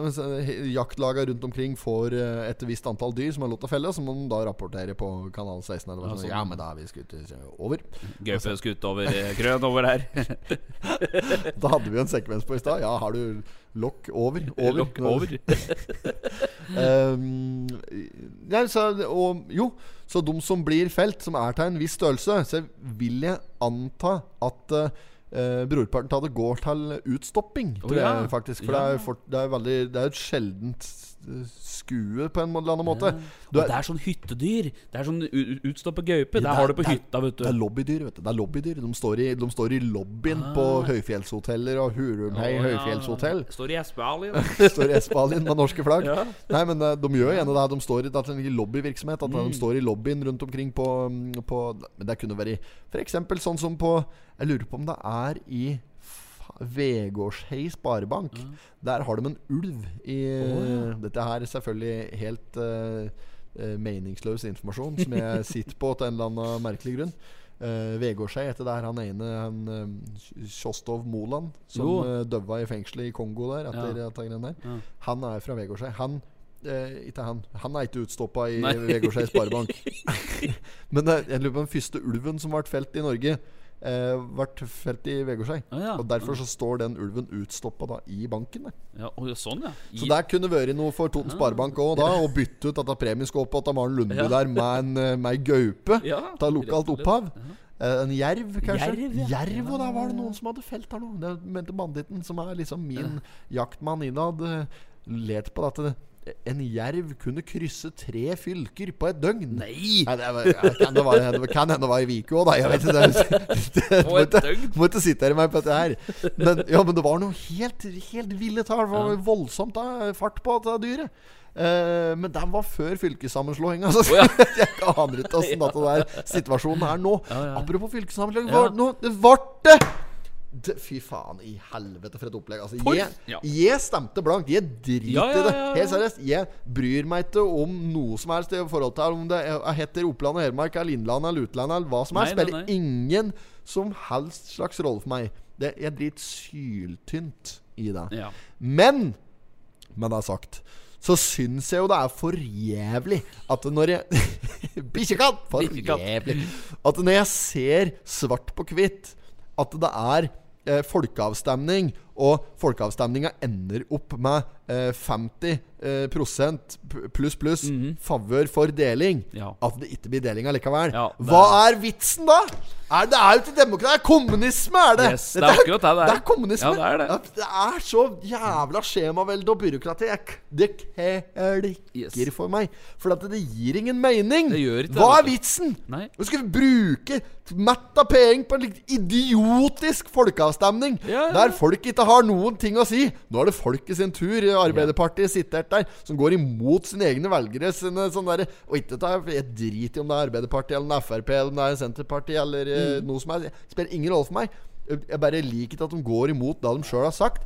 Jaktlaga rundt omkring får eh, et visst antall dyr som er lov til å felle, så må de da rapportere på Kanal 16. Eller hva Ja, sånn. ja, men da er vi skutt eh, over. Gaupe skutt over grønn over der. (laughs) Da hadde vi jo en sekvens på i stad. Ja, har du lokk over? (laughs) Over. Lokk over. (laughs) um, ja, så, og, jo, så de som blir felt, som er til en viss størrelse, så vil jeg anta at uh, brorparten av det går til utstopping, tror ja. jeg faktisk. For Ja. det, er jo det er veldig Det er et sjeldent eh, skue, på en eller annen måte. Ja. Og er- det er sånn hyttedyr. Det er sånn utstoppet gaupe. Ja, Der har du på det hytta, vet du. Det er lobbydyr, vet du. Det er lobbydyr. De står i, de står i lobbyen på Ah. høyfjellshoteller og Hurumhei ja. høyfjellshotell. Står i Espalien. (laughs) står i Espalien med norske flagg. Nei, men eh, de gjør gjerne det. De står i det er en lobbyvirksomhet. At Mm. de står i lobbyen rundt omkring på, mm, på Men det kunne vært f.eks. sånn som på Jeg lurer på om det er i Vegårshei sparebank. Der har de en ulv i Dette her er selvfølgelig helt eh, eh, meningsløs informasjon som jeg (laughs) sitter på til en eller annen merkelig grunn. Uh, Vegårshei heter der han ene han, uh, Kjostov Moland, som Jo. uh, døva i fengselet i Kongo der etter Ja. etter der. Ja. Han er fra Vegårshei. Han eh, ikke han. Han er ikke utstoppa i. Vegårshei Sparebank. (laughs) (laughs) Men eh, jeg lurer på den første ulven som ble felt i Norge, eh, vært felt i Vegårshei. Ah, ja. Og derfor så står den ulven utstoppa da i banken. Der. Ja, og sånn, ja. Så der kunne vært noe for Toten Sparebank òg, da. Å bytte ut dette premieskåpet til Maren Lundby der med en, eh, med en gaupe. Ja, Ta lokalt opphav. Eh, en jerv, kanskje? Jerv, ja. Jerv, og der var det noen som hadde felt her nå. Det mente banditten, som er liksom min jaktmann innad, lert let på dette. En jerv kunne krysse tre fylker på et døgn. Nei! Nei, det var, kan hende det var i Viku òg, da. Jeg vet ikke. Det, (laughs) det, På må ikke-? Må ikke sitere meg på dette her. Men, ja, men det var noe helt, helt ville tall. Det var voldsomt da, fart på dette dyret. Uh, men den var før fylkessammenslåinga. Altså. Oh, ja. (laughs) jeg aner ikke åssen (laughs) situasjonen er nå. Ja, ja. Apropos fylkessammenslåing. Nå- Det ble det! Det! Fy faen i helvete for et opplegg. Altså, jeg, ja. jeg stemte blankt. Jeg driter Ja, ja, i det. ja, ja. Helt seriøst. Jeg bryr meg ikke om noe som helst i forhold til om det er- heter Oppland og Hedmark eller Innlandet eller Utlandet eller hva som helst. Spiller ingen som helst slags rolle for meg. Det, jeg driter syltynt i det. Ja. Men med det sagt så syns jeg jo det er for jævlig at når jeg (laughs) Bikkjekatt! For jævlig. At når jeg ser svart på hvitt at det er folkeavstemning, og folkeavstemninga ender opp med eh, 50 eh, prosent pluss, pluss pluss favør for deling. Ja. at det ikke blir deling allikevel. Ja, det- Hva er vitsen da? Er, det er jo ikke demokrati, det er kommunisme, er det! Yes, det er akkurat det det er. Det er kommunisme. Ja, det er det. Det er så jævla skjemavelde og byråkrati. Det klikker Yes. for meg. For at det gir ingen mening. Det gjør ikke det, Hva er vitsen? Nei. Vi skal bruke mett av penger på en idiotisk folkeavstemning ja. der folk ikke har noen ting å si. Nå er det folket sin tur. Arbeiderpartiet sitter der som går imot sine egne velgere. Sine, sånn der, og ikke ta, Jeg driter i om det er Arbeiderpartiet eller det er Frp eller det er Senterpartiet eller eh, Mm. noe som helst. Spiller ingen rolle for meg. Jeg bare liker ikke at de går imot det de sjøl har sagt.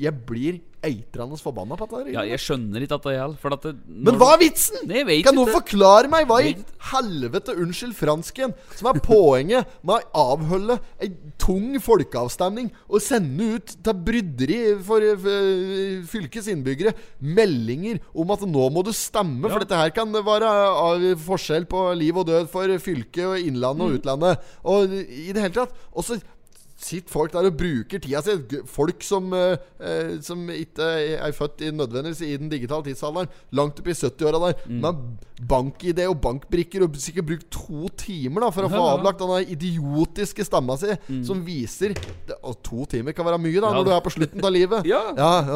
Jeg blir eitrende forbanna på dette. Ja, jeg skjønner ikke at det gjelder. For at det, Men hva er vitsen? Kan noen forklare meg hva i helvete, unnskyld fransken, som er poenget med å avholde ei tung folkeavstemning og sende ut til bryderi for, eh, fylkets innbyggere meldinger om at nå må du stemme, for dette her kan være av forskjell på liv og død for fylket og innlandet Mm. og utlandet. Og i det hele tatt. Og så sitter folk der og bruker tida si. Folk som, eh, eh, som ikke er født i nødvendigvis i den digitale tidsalderen. Langt opp i 70-åra der. Mm. Med bank-ID og bankbrikker og sikkert brukt to timer da for å få Ja, ja. avlagt denne idiotiske stemma si, som viser Og to timer kan være mye, da, Mm. Ja. når du er på slutten av livet. (laughs) Ja.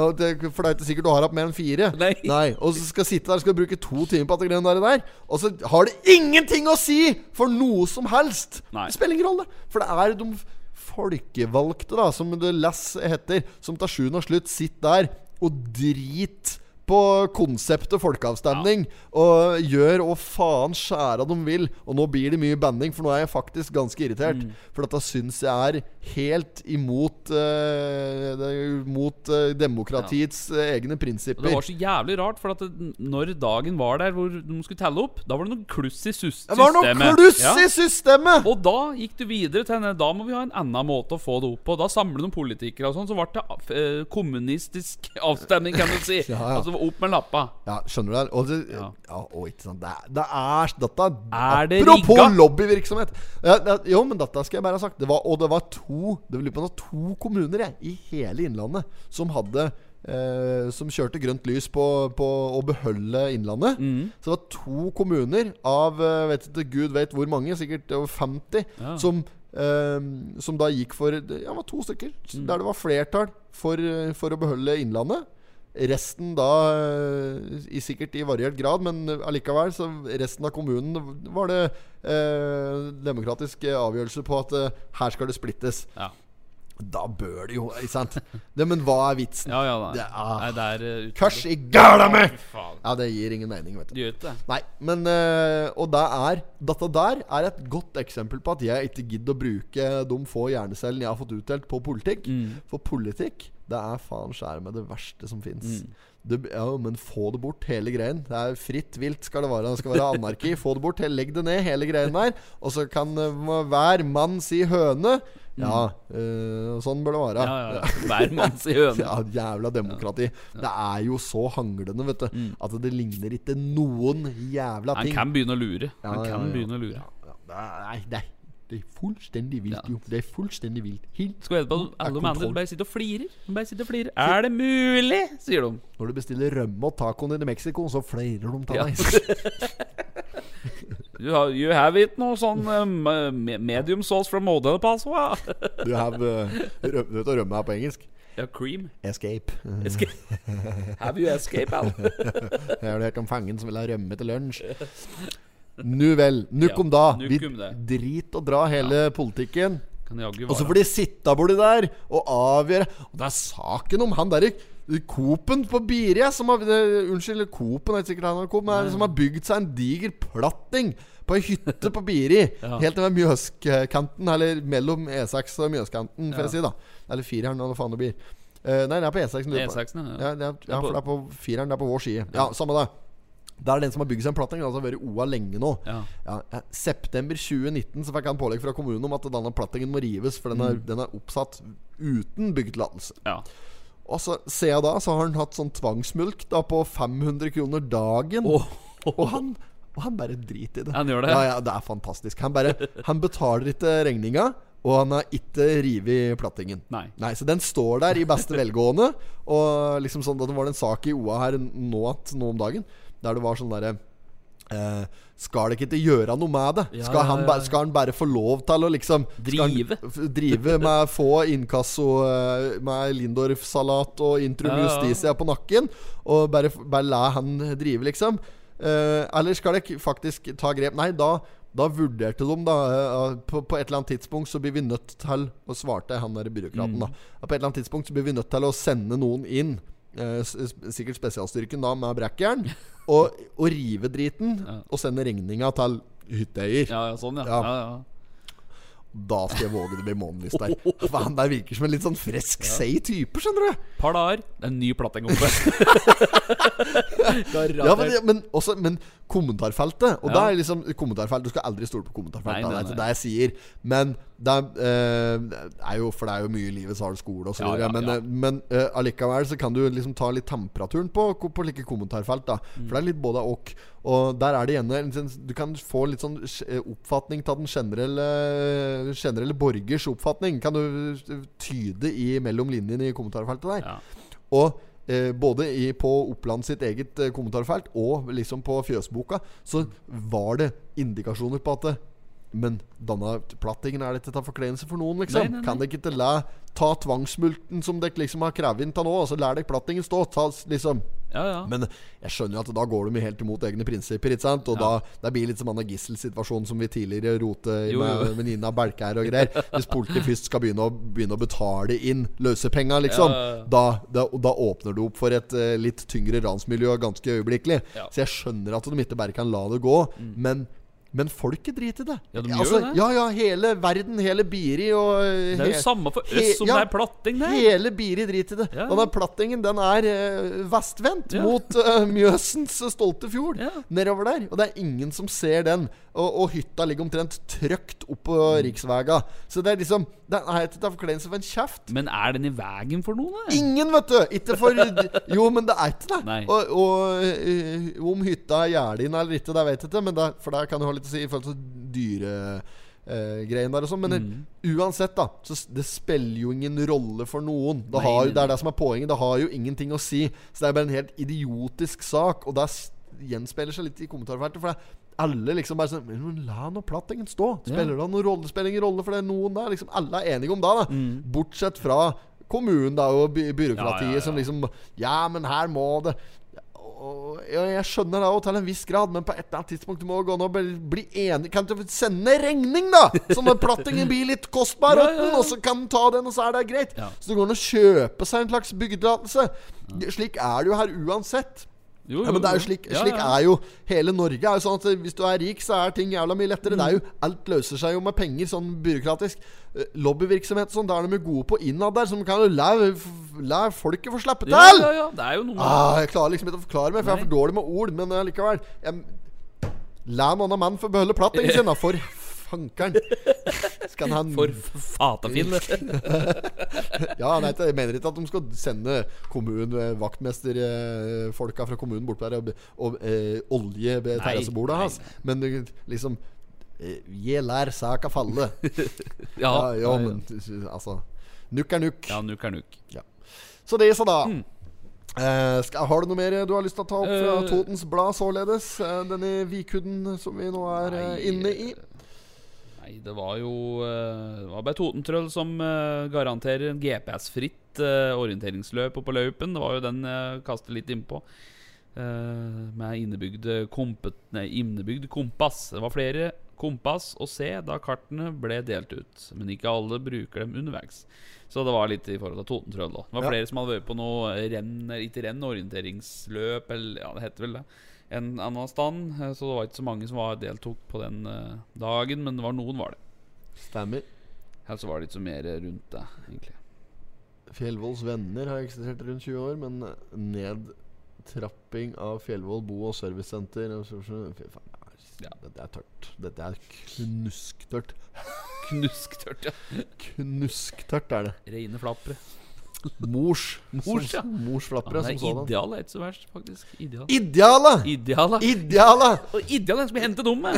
og det, For det er ikke sikkert du har hatt mer enn fire. Nei. Og så skal sitte der skal du bruke to timer på at det der, der. Og så har det ingenting å si for noe som helst! Nei. Det spiller ingen rolle. For det er de folkevalgte, da, som The Lass heter, som til sjuende og slutt sitter der og driter på konseptet folkeavstemning og gjør hva faen skjæra de vil. Og nå blir det mye banding, for nå er jeg faktisk ganske irritert. Mm. For dette syns jeg er helt imot uh, Mot uh, demokratiets ja. egne Og Det var så jævlig rart, for at det, når dagen var der hvor de skulle telle opp, da var det noe kluss i sus Det var noe kluss Ja. i systemet! Og da gikk du videre til Da må vi ha en annen måte å få det opp på. Da samler de politikere og sånn, så ble det uh, kommunistisk (laughs) avstemning, kan du si. (laughs) Ja. Altså opp med lappa. Ja, skjønner du det? Og det, ja. Og ikke sant. Det det er dette Er det Apropos rigga? lobbyvirksomhet. Jo, men dette skal jeg bare ha sagt. Det var, og det var to Det var, om det var to kommuner jeg, i hele Innlandet som hadde eh, Som kjørte grønt lys på, på å beholde Innlandet. Mm. Så det var to kommuner av eh, vet ikke, Gud vet hvor mange, sikkert over 50, Ja. som eh, som da gikk for Ja, det var to stykker. Mm. Der det var flertall for, eh, for å beholde Innlandet. Resten da eh, i sikkert i variert grad, men allikevel så resten av kommunen var det eh, demokratisk avgjørelse på at eh, her skal det splittes. Ja, Da bør det jo, ikke sant? Det, men hva er vitsen? ja. ja. Det er- nei, det er uh, i gæla meg! Ja, det gir ingen mening, vet du. Det det. Nei, men øh, Og det er Dette der er et godt eksempel på at jeg ikke gidder å bruke de få hjernecellene jeg har fått utdelt på politikk. Mm. For politikk, det er faen skjære med det verste som fins. Ja, men få det bort, hele greien. Det er fritt vilt skal det være. Det skal være anarki. Få det bort, legg det ned, hele greien der. Og så kan øh, hver mann si høne. Ja, øh, sånn bør det være. Mm. Ja, ja, ja. Hver mann si høne. (laughs) Ja, jævla demokrati. Det er jo så hanglende, vet du. At det ligner ikke noen jævla ting. Han kan begynne å lure. Han kan begynne å lure. Nei, det er, det er fullstendig vilt, Ja. jo. Det er fullstendig vilt. Helt Skal vedde på at alle de andre bare sitter og flirer. De bare sitter og flirer. Er det mulig? sier de. Når du bestiller rømme og tacoen din i Mexico, så flirer de til deg. (laughs) You, have, you have it noe sånn um, medium sauce from Model Paso? you Du have uh, røm, Du vet hva rømme er på engelsk? Ja, cream. Escape. Escape. Have you escape, Al? (laughs) Jeg har hørt om fangen som vil ha rømme til lunsj. Nu vel. Nukum Ja, da. Vi drit og dra hele politikken. Og så får de sitte borti der og avgjøre Og det er saken om han derre Coop-en på Biri som har eh, Unnskyld, Coop-en er ikke sikkert han Coop, men som har bygd seg en diger platting på ei hytte på Biri. (laughs) Ja. Helt ved Mjøskanten, eller mellom E6 og Mjøskanten, får Ja. jeg si. da Eller fireren, eller hva faen det blir. Uh, nei, det er på E6. lurer. E6-en, ja. Ja, ja, for det er på fireren. Det er på vår side. Ja, samme det. Det er den som har bygd seg en platting. Altså har vært OA lenge nå. Ja. Ja, eh, September 2019 så fikk han pålegg fra kommunen om at denne plattingen må rives, for den er, Mm. den er oppsatt uten byggetillatelse. ja. Og så ser jeg da, så har han hatt sånn tvangsmulk da på 500 kroner dagen. Oh. Og han Og han bare driter i det. Han gjør det? Ja, ja, det er fantastisk. Han bare Han betaler ikke regninga, og han har ikke revet plattingen. Nei. Nei, Så den står der i beste velgående. Og liksom sånn da Det var en sak i OA her nå, at, nå om dagen der det var sånn derre eh, Skal det ikke gjøre noe med det? Ja, skal, han, bare, skal han bare få lov til å liksom Drive? drive med få inkasso eh, Med Lindorf-salat og Intrum Ja, ja. Justicia på nakken, og bare, bare la han drive, liksom? Eh, eller skal dere faktisk ta grep? Nei, da da vurderte de da eh, på, på et eller annet tidspunkt så blir vi nødt til Og svarte han der byråkraten, Mm. da. På et eller annet tidspunkt så blir vi nødt til å sende noen inn. Eh, sikkert spesialstyrken da med brekkjern. Og, og rive driten (laughs) og sende regninga til hytteeier. Ja, ja, sånn, ja. Ja. ja. ja. Da skal jeg våge det blir månelys der. For han der virker som en litt sånn fresk, seig type, skjønner du. Par dager, er en ny platting en (laughs) Ja, men, men, også, men kommentarfeltet Og Ja. det er liksom kommentarfelt Du skal aldri stole på kommentarfeltet. Nei, nei, Det er det jeg sier. Men det er, eh, er jo For det er jo mye i livet, så har du skole og så Ja, ja, men ja. eh, men eh, allikevel så kan du liksom ta litt temperaturen på, på like kommentarfelt. da Mm. For det er litt både og. Og der er det gjerne sånn- Du kan få litt sånn oppfatning av den generelle Generelle borgers oppfatning. Kan du tyde i mellom linjene i kommentarfeltet der. Ja. Og eh, både i, på Oppland sitt eget kommentarfelt og liksom på Fjøsboka så var det indikasjoner på at Men denne plattingen er ikke til forkleinelse for noen, liksom. Nei, nei, nei. Kan dere ikke la ta tvangsmulten som dere liksom har krevd inn til nå, og så lær dere plattingen stå? Ta, liksom Ja, ja. men jeg skjønner jo at da går de helt imot egne prinsipper. Ikke sant? Og Ja. da Det blir litt som Anna Gissel-situasjonen som vi tidligere rote jo. med venninna Belkær og greier. Hvis politiet først skal begynne å, begynne å betale inn løsepenga, liksom. Da, da, da åpner det opp for et uh, litt tyngre ransmiljø ganske øyeblikkelig. Mm. Så jeg skjønner at de ikke bare kan la det gå. Men men folket driter i det. Ja, de gjør det. Ja, ja, hele verden, hele Biri og eh, Det er jo samme for oss som ja, det er platting der. Hele Biri driter i det. Ja. Og den plattingen den er uh, vestvendt Ja. mot uh, Mjøsens stolte fjord. Nedover der. Og det er ingen som ser den. Og, og hytta ligger omtrent trygt oppå Mm. riksvega. Så det er liksom Den er ikke til forkleinelse for en kjeft. Men er den i veien for noen? da? Ingen, vet du! Ikke for Jo, men det er ikke det. Og, og eh, om hytta er gjerdin eller ikke, det vet jeg ikke. Men det, for det kan du ha litt å si i forhold til dyregreiene der og sånn. Men Mm. uansett, da. Så det spiller jo ingen rolle for noen. Det, har, det er det som er poenget. Det har jo ingenting å si. Så det er bare en helt idiotisk sak. Og det gjenspeiler seg litt i kommentarfeltet. For det er alle liksom bare sånn Men la nå plattingen stå. Spiller det noen rolle? Spiller ingen rolle, for det er noen der. Liksom alle er enige om det, da. Bortsett fra kommunen da og by byråkratiet Mm. Ja, ja, ja. som liksom Ja, men her må det og, Jeg skjønner det også til en viss grad, men på et eller annet tidspunkt Du må gå nå bli, bli enig Kan du sende regning, da? Sånn at plattingen blir litt kostbar, (laughs) og så kan den ta den, og så er det greit. Så det går an å kjøpe seg en slags byggetillatelse. Slik er det jo her uansett. Jo, Ja, men det er jo slik, slik ja. er jo Hele Norge er jo sånn at hvis du er rik, så er ting jævla mye lettere. Det er jo Alt løser seg jo med penger, sånn byråkratisk. Eh, Lobbyvirksomhet sånn, da er de gode på innad der, som kan jo la, la folket få slippe til! Ja, ja, ja. Det er jo noe Ah, jeg klarer liksom ikke å forklare meg, for jeg er for dårlig med ord. Men eh, likevel jeg, La en annen mann få beholde platten sin, da. For fankeren. (laughs) Skal han For fatafin. (laughs) Ja, nei, jeg mener ikke at de skal sende kommun, eh, vaktmesterfolka fra kommunen bort der og, og eh, olje ved terrassebordet hans. Men eh, liksom Je lær saka falle. (laughs) Ja, Ja, ja, ja, men altså Nukk er nukk. ja, nukk er nuk. Så det så da. Eh, skal, har du noe mer du har lyst til å ta opp fra uh, Totens Blad, således? Uh, denne Vikudden som vi nå er eh, inne i? Nei, det var jo eh, Det var bare Totentrøll som eh, garanterer en GPS-fritt eh, orienteringsløp på løypen. Det var jo den jeg kastet litt innpå. Med innebygd, kompet, nei, innebygd kompass. Det var flere kompass å se da kartene ble delt ut. Men ikke alle bruker dem underveis. Så det var litt i forhold til Totentrøll. da. Det var Ja. flere som hadde vært på noe renn, ikke renn, orienteringsløp, eller ja, det heter vel det. En annen stand. eh, Så det var ikke så mange som var, deltok på den eh, dagen, men det var noen var det. Stemmer. Her så var det ikke så mer rundt det, egentlig. Fjellvolls venner har eksistert rundt 20 år, men nedtrapping av Fjellvoll bo- og servicesenter Fy faen, Ja. Dette er tørt. Dette er knusktørt. (laughs) Knusktørt, ja. Knusktørt er det. Reine flappere. Mors. Mors, ja. mors Ja, flappere det som er sådan. ideal er ikke så verst, faktisk. Ideal. Ideala! Ideal. Ideala! Og ideal er den som henter dem med.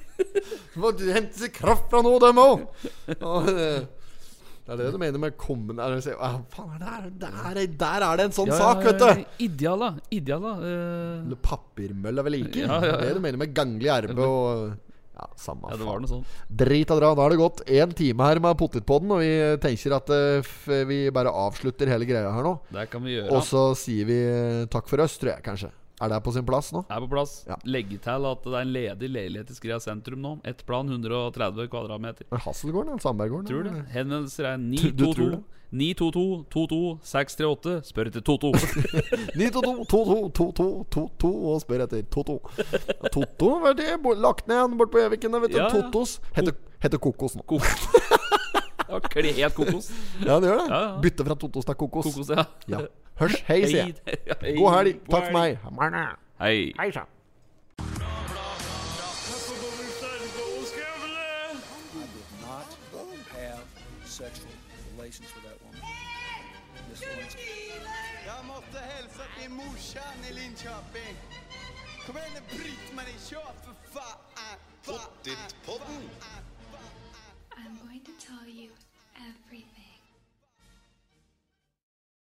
(laughs) Må hente seg kraft fra noe, dem òg! Det er det du mener med kommende er si, ah, faen, der, der, er- der er det en sånn sak, vet du! Ideal, Ideala. Ideal, da. eh, Papirmølla ved like. Ja, ja, ja. Det er det du mener med ganglig erbe og Ja, samme ja, det var noe sånt. Drit og dra. Nå har det gått én time her med Potetpodden, og vi tenker at eh, vi bare avslutter hele greia her nå. Det kan vi gjøre. Og så sier vi eh, takk for oss, tror jeg kanskje. Er det på sin plass nå? Det er på plass. Ja. Legge til at det er en ledig leilighet i Skria sentrum nå. Ett plan, 130 kvadratmeter. Hasselgården eller Sandberggården? Tror (laughs) det. Henvendelser er 922 922 22 638. Spør etter Toto. 922 22 22 22 og spør etter Toto. Toto var det lagt ned igjen borte på Gjøviken. Ja. Totos heter, heter Kokos nå. Kokos. (laughs) Ja, helt kokos. Ja, det gjør det. Ja, ja. Bytte fra Totos til Kokos. kokos ja. ja. (laughs) Hørs. Hei, sier jeg. God helg. Takk for meg. Hei. Hei sann.